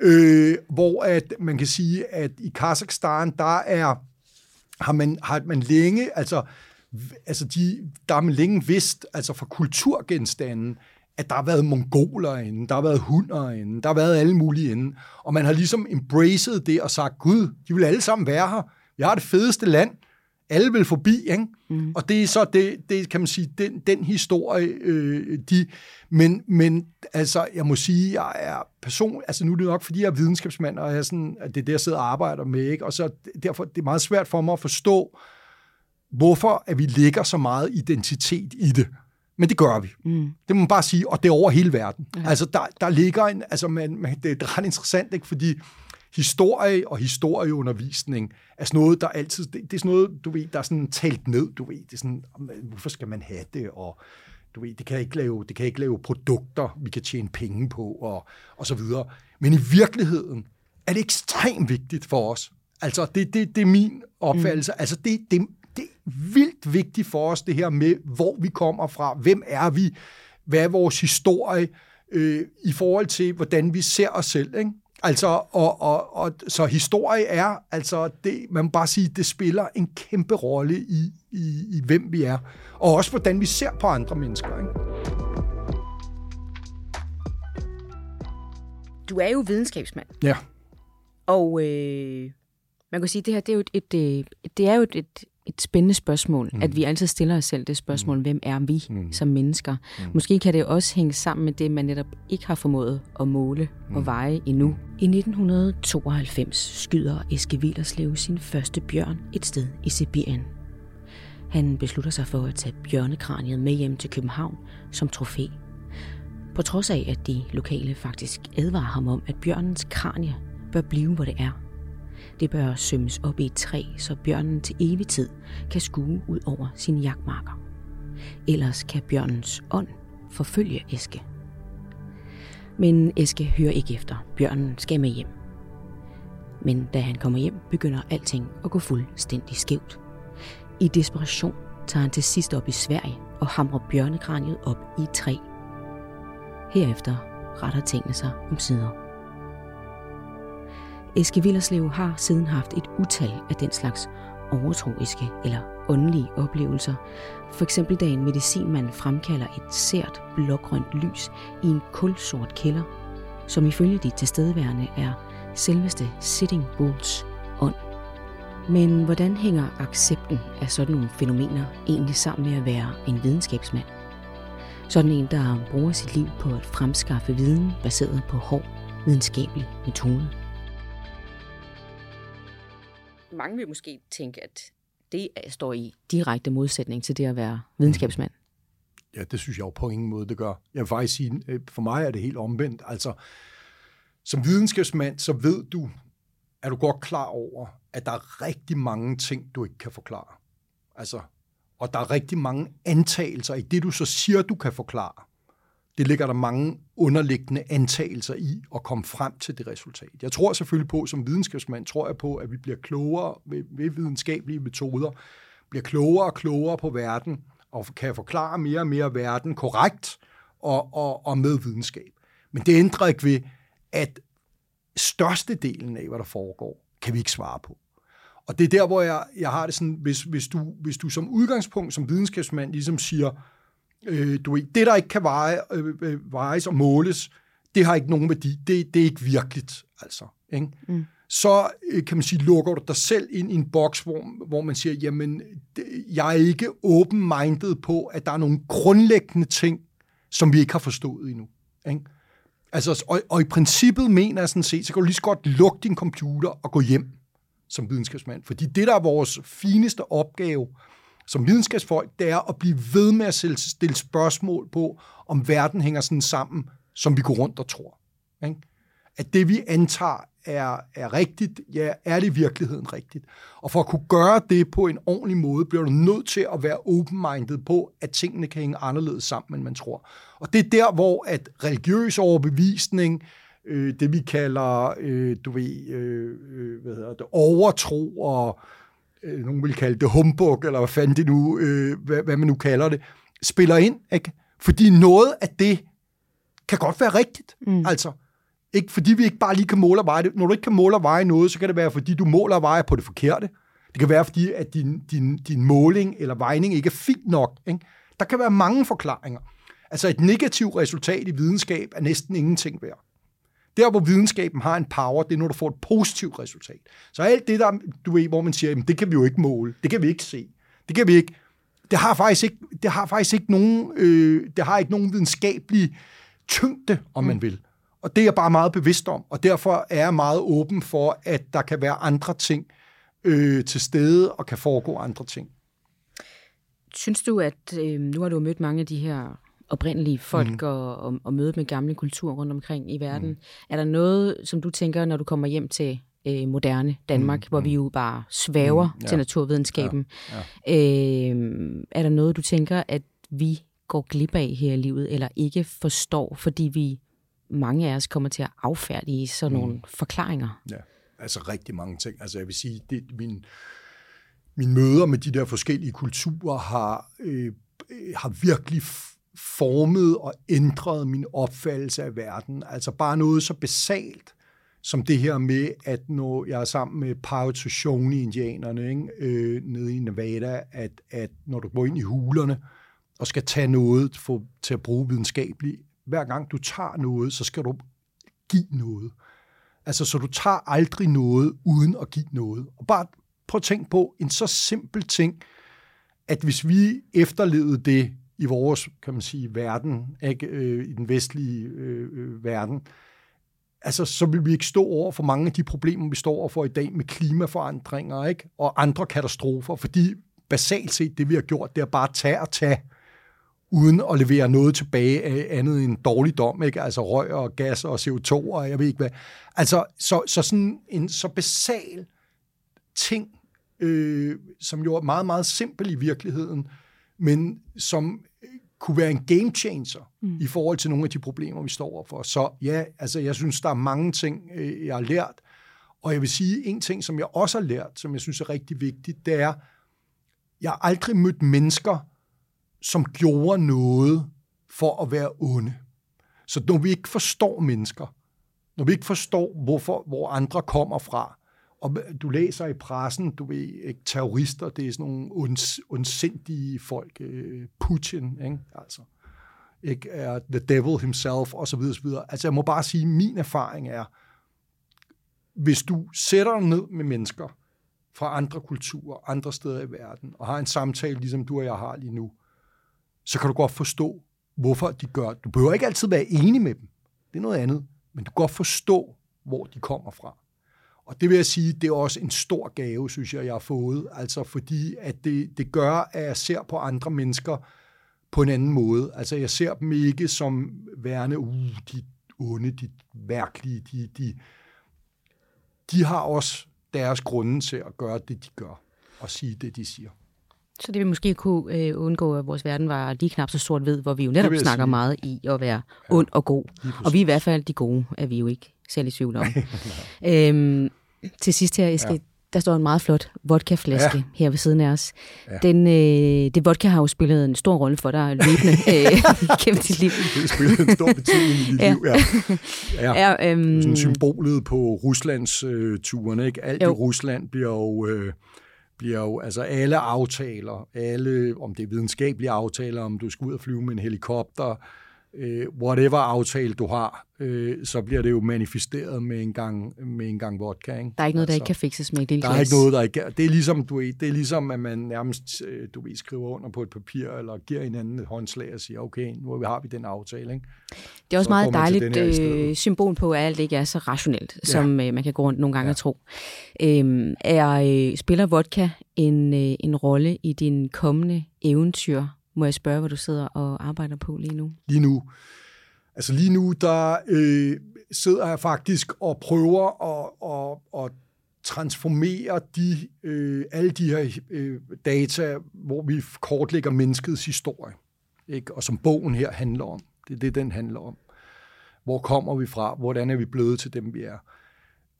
Øh, hvor at man kan sige, at i Kazakhstan, der er, har man, har man længe, altså, altså de, der har man længe vidst, altså fra kulturgenstanden, at der har været mongoler inde, der har været hunder inde, der har været alle mulige inde. Og man har ligesom embraced det og sagt, gud, de vil alle sammen være her. Vi har det fedeste land alle vil forbi, ikke? Mm. Og det er så det, det kan man sige, den, den historie, øh, de, men, men altså, jeg må sige, jeg er person, altså nu er det nok, fordi jeg er videnskabsmand, og jeg er sådan, at det er det, jeg sidder og arbejder med, ikke? Og så derfor, det er meget svært for mig at forstå, hvorfor at vi lægger så meget identitet i det. Men det gør vi. Mm. Det må man bare sige, og det er over hele verden. Ja. Altså, der, der ligger en, altså, man, man, det er ret interessant, ikke? fordi historie og historieundervisning er sådan noget, der altid, det, det er sådan noget, du ved, der er sådan talt ned, du ved, det er sådan, hvorfor skal man have det, og du ved, det kan ikke lave, det kan ikke lave produkter, vi kan tjene penge på, og, og så videre. Men i virkeligheden er det ekstremt vigtigt for os. Altså, det, det, det er min opfattelse. Mm. Altså, det, det, det er vildt vigtigt for os, det her med, hvor vi kommer fra, hvem er vi, hvad er vores historie, øh, i forhold til, hvordan vi ser os selv, ikke? Altså, og, og, og, så historie er, altså, det, man må bare sige, det spiller en kæmpe rolle i, i, i, hvem vi er, og også hvordan vi ser på andre mennesker. Ikke? Du er jo videnskabsmand. Ja. Og øh, man kan sige, det her det er jo et, et, et, det er jo et, et, et spændende spørgsmål, mm. at vi altid stiller os selv det spørgsmål, mm. hvem er vi mm. som mennesker? Mm. Måske kan det også hænge sammen med det, man netop ikke har formået at måle mm. og veje endnu. I 1992 skyder Eske Willerslev sin første bjørn et sted i Sibirien. Han beslutter sig for at tage bjørnekraniet med hjem til København som trofæ. På trods af, at de lokale faktisk advarer ham om, at bjørnens kranie bør blive, hvor det er – det bør sømmes op i et træ, så bjørnen til evig tid kan skue ud over sine jagtmarker. Ellers kan bjørnens ånd forfølge Eske. Men Eske hører ikke efter. Bjørnen skal med hjem. Men da han kommer hjem, begynder alting at gå fuldstændig skævt. I desperation tager han til sidst op i Sverige og hamrer bjørnekraniet op i et træ. Herefter retter tingene sig om sider. Eske Villerslev har siden haft et utal af den slags overtroiske eller åndelige oplevelser. For eksempel da en medicinmand fremkalder et sært blågrønt lys i en kulsort kælder, som ifølge de tilstedeværende er selveste Sitting Bulls ånd. Men hvordan hænger accepten af sådan nogle fænomener egentlig sammen med at være en videnskabsmand? Sådan en, der bruger sit liv på at fremskaffe viden baseret på hård videnskabelig metode mange vil måske tænke, at det står i direkte modsætning til det at være videnskabsmand. Mm-hmm. Ja, det synes jeg jo på ingen måde, det gør. Jeg vil faktisk sige, øh, for mig er det helt omvendt. Altså, som videnskabsmand, så ved du, er du godt klar over, at der er rigtig mange ting, du ikke kan forklare. Altså, og der er rigtig mange antagelser i det, du så siger, du kan forklare det ligger der mange underliggende antagelser i at komme frem til det resultat. Jeg tror selvfølgelig på, som videnskabsmand, tror jeg på, at vi bliver klogere ved, ved videnskabelige metoder, bliver klogere og klogere på verden, og kan forklare mere og mere verden korrekt og, og, og med videnskab. Men det ændrer ikke ved, at størstedelen af, hvad der foregår, kan vi ikke svare på. Og det er der, hvor jeg, jeg har det sådan, hvis, hvis, du, hvis du som udgangspunkt som videnskabsmand ligesom siger, Øh, du ved, det, der ikke kan veje, øh, øh, vejes og måles, det har ikke nogen værdi. Det, det er ikke virkeligt, altså. Ikke? Mm. Så øh, kan man sige, lukker du dig selv ind i en boks, hvor, hvor man siger, jamen, det, jeg er ikke open-minded på, at der er nogle grundlæggende ting, som vi ikke har forstået endnu. Ikke? Altså, og, og i princippet mener jeg sådan set, så kan du lige så godt lukke din computer og gå hjem som videnskabsmand. Fordi det, der er vores fineste opgave, som videnskabsfolk, det er at blive ved med at stille spørgsmål på, om verden hænger sådan sammen, som vi går rundt og tror. Ikke? At det, vi antager, er, er rigtigt, ja, er det i virkeligheden rigtigt? Og for at kunne gøre det på en ordentlig måde, bliver du nødt til at være open-minded på, at tingene kan hænge anderledes sammen, end man tror. Og det er der, hvor at religiøs overbevisning, øh, det vi kalder, øh, du ved, øh, øh hvad hedder det, overtro og øh, nogen vil kalde det humbug, eller hvad fanden det nu, øh, hvad, hvad man nu kalder det, spiller ind. Ikke? Fordi noget af det kan godt være rigtigt. Mm. Altså, ikke fordi vi ikke bare lige kan måle og veje det. Når du ikke kan måle og veje noget, så kan det være, fordi du måler og vejer på det forkerte. Det kan være, fordi at din, din, din måling eller vejning ikke er fint nok. Ikke? Der kan være mange forklaringer. Altså et negativt resultat i videnskab er næsten ingenting værd. Der, hvor videnskaben har en power, det er, når du får et positivt resultat. Så alt det, der, du ved, hvor man siger, jamen, det kan vi jo ikke måle, det kan vi ikke se, det kan vi ikke, det har faktisk ikke, det har faktisk ikke nogen, øh, det har ikke nogen videnskabelig tyngde, om mm. man vil. Og det er jeg bare meget bevidst om, og derfor er jeg meget åben for, at der kan være andre ting øh, til stede, og kan foregå andre ting. Synes du, at øh, nu har du mødt mange af de her oprindelige folk mm. og, og, og mødet med gamle kulturer rundt omkring i verden. Mm. Er der noget, som du tænker, når du kommer hjem til øh, moderne Danmark, mm. hvor vi jo bare svæver mm. ja. til naturvidenskaben? Ja. Ja. Øh, er der noget, du tænker, at vi går glip af her i livet, eller ikke forstår, fordi vi mange af os kommer til at affærdige sådan mm. nogle forklaringer? Ja, altså rigtig mange ting. Altså jeg vil sige, det min mine møder med de der forskellige kulturer har, øh, har virkelig formet og ændret min opfattelse af verden. Altså bare noget så basalt som det her med, at når jeg er sammen med Shoshone indianerne ikke, øh, nede i Nevada, at, at når du går ind i hulerne og skal tage noget for, til at bruge videnskabeligt, hver gang du tager noget, så skal du give noget. Altså, så du tager aldrig noget uden at give noget. Og bare prøv at tænke på en så simpel ting, at hvis vi efterlevede det i vores, kan man sige, verden, ikke, øh, i den vestlige øh, øh, verden, altså, så vil vi ikke stå over for mange af de problemer, vi står over for i dag med klimaforandringer ikke? og andre katastrofer, fordi basalt set det, vi har gjort, det er bare at tage og tage, uden at levere noget tilbage af andet end dårligdom, ikke? altså røg og gas og CO2 og jeg ved ikke hvad. Altså, så, så sådan en så basal ting, øh, som jo er meget, meget simpel i virkeligheden, men som kunne være en game changer mm. i forhold til nogle af de problemer, vi står overfor. Så ja, altså jeg synes, der er mange ting, øh, jeg har lært. Og jeg vil sige, en ting, som jeg også har lært, som jeg synes er rigtig vigtigt, det er, jeg har aldrig mødt mennesker, som gjorde noget for at være onde. Så når vi ikke forstår mennesker, når vi ikke forstår, hvorfor, hvor andre kommer fra, og du læser i pressen, du ved, ikke, terrorister, det er sådan nogle onds, ondsindige folk, øh, Putin, ikke? altså, ikke, er the devil himself, og så videre, så videre. Altså, jeg må bare sige, min erfaring er, hvis du sætter dig ned med mennesker fra andre kulturer, andre steder i verden, og har en samtale, ligesom du og jeg har lige nu, så kan du godt forstå, hvorfor de gør Du behøver ikke altid være enig med dem. Det er noget andet. Men du kan godt forstå, hvor de kommer fra. Og det vil jeg sige, det er også en stor gave, synes jeg, jeg har fået. Altså fordi, at det, det gør, at jeg ser på andre mennesker på en anden måde. Altså jeg ser dem ikke som værende, uh, de onde, de værkelige, de, de, de har også deres grunde til at gøre det, de gør, og sige det, de siger. Så det vil måske kunne øh, undgå, at vores verden var lige knap så sort ved, hvor vi jo netop snakker sige. meget i at være ja, ond og god. Og vi er i hvert fald de gode, er vi jo ikke selv i tvivl om. <laughs> øhm, til sidst her, Eske, ja. der står en meget flot vodkaflaske ja. her ved siden af os. Ja. Den, øh, det vodka har jo spillet en stor rolle for dig løbende <laughs> øh, gennem dit liv. Det har spillet en stor betydning i dit ja. liv, ja. <laughs> ja. ja øhm, Sådan symbolet på Ruslands øh, turen, ikke? Alt jo. i Rusland bliver jo... Øh, bliver jo, altså alle aftaler, alle, om det er videnskabelige aftaler, om du skal ud og flyve med en helikopter, øh, whatever aftale du har, øh, så bliver det jo manifesteret med en gang, med en gang vodka. Ikke? Der er ikke noget, altså, der ikke kan fikses med det. Der er ikke noget, der ikke Det er ligesom, du ved, det er ligesom at man nærmest øh, du ved, skriver under på et papir, eller giver hinanden et håndslag og siger, okay, nu har vi den aftale. Ikke? Det er også så meget dejligt øh, symbol på, at alt ikke er så rationelt, ja. som øh, man kan gå rundt nogle gange ja. og tro. Øhm, er, øh, spiller vodka en, øh, en rolle i din kommende eventyr må jeg spørge, hvad du sidder og arbejder på lige nu? Lige nu? Altså lige nu, der øh, sidder jeg faktisk og prøver at, at, at transformere de, øh, alle de her øh, data, hvor vi kortlægger menneskets historie, ikke? og som bogen her handler om. Det er det, den handler om. Hvor kommer vi fra? Hvordan er vi blevet til dem, vi er?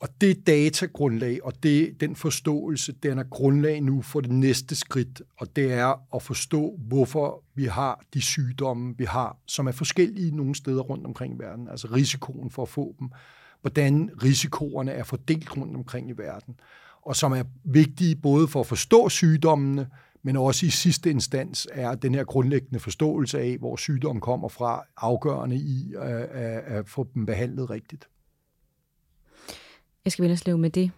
Og det datagrundlag og det, den forståelse, den er grundlag nu for det næste skridt, og det er at forstå, hvorfor vi har de sygdomme, vi har, som er forskellige nogle steder rundt omkring i verden, altså risikoen for at få dem, hvordan risikoerne er fordelt rundt omkring i verden, og som er vigtige både for at forstå sygdommene, men også i sidste instans er den her grundlæggende forståelse af, hvor sygdommen kommer fra, afgørende i at, at, få dem behandlet rigtigt. Jeg skal Villerslev med det,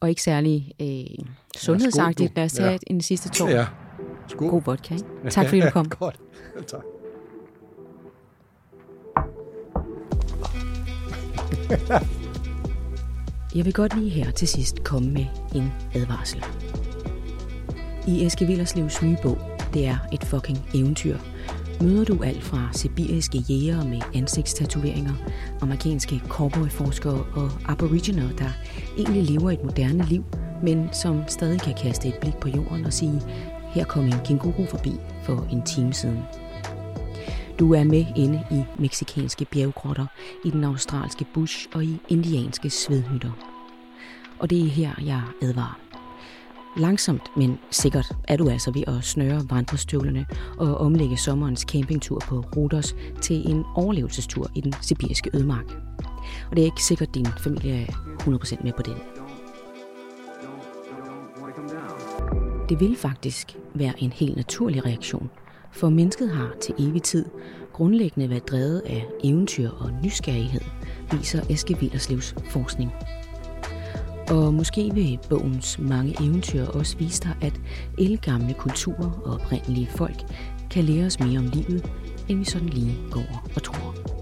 og ikke særlig øh, sundhedsagtigt. Lad os tage ja. en sidste tår. Ja. Skål. God vodka. Ikke? <laughs> Tak fordi du kom. Godt. <laughs> Tak. Jeg vil godt lige her til sidst komme med en advarsel. I Eske Villerslevs nye bog, Det er et fucking eventyr. Møder du alt fra sibiriske jægere med ansigtstatoveringer, amerikanske cowboyforskere og aboriginer, der egentlig lever et moderne liv, men som stadig kan kaste et blik på jorden og sige, her kom en kænguru forbi for en time siden. Du er med inde i meksikanske bjerggrotter, i den australske bush og i indianske svedhytter. Og det er her, jeg advarer. Langsomt, men sikkert er du altså ved at snøre vandrestøvlerne og omlægge sommerens campingtur på Rodos til en overlevelsestur i den sibiriske ødemark. Og det er ikke sikkert, at din familie er 100% med på den. Det vil faktisk være en helt naturlig reaktion, for mennesket har til evig tid grundlæggende været drevet af eventyr og nysgerrighed, viser Eske Willerslevs forskning. Og måske vil bogens mange eventyr også vise dig, at elgamle kulturer og oprindelige folk kan lære os mere om livet, end vi sådan lige går og tror.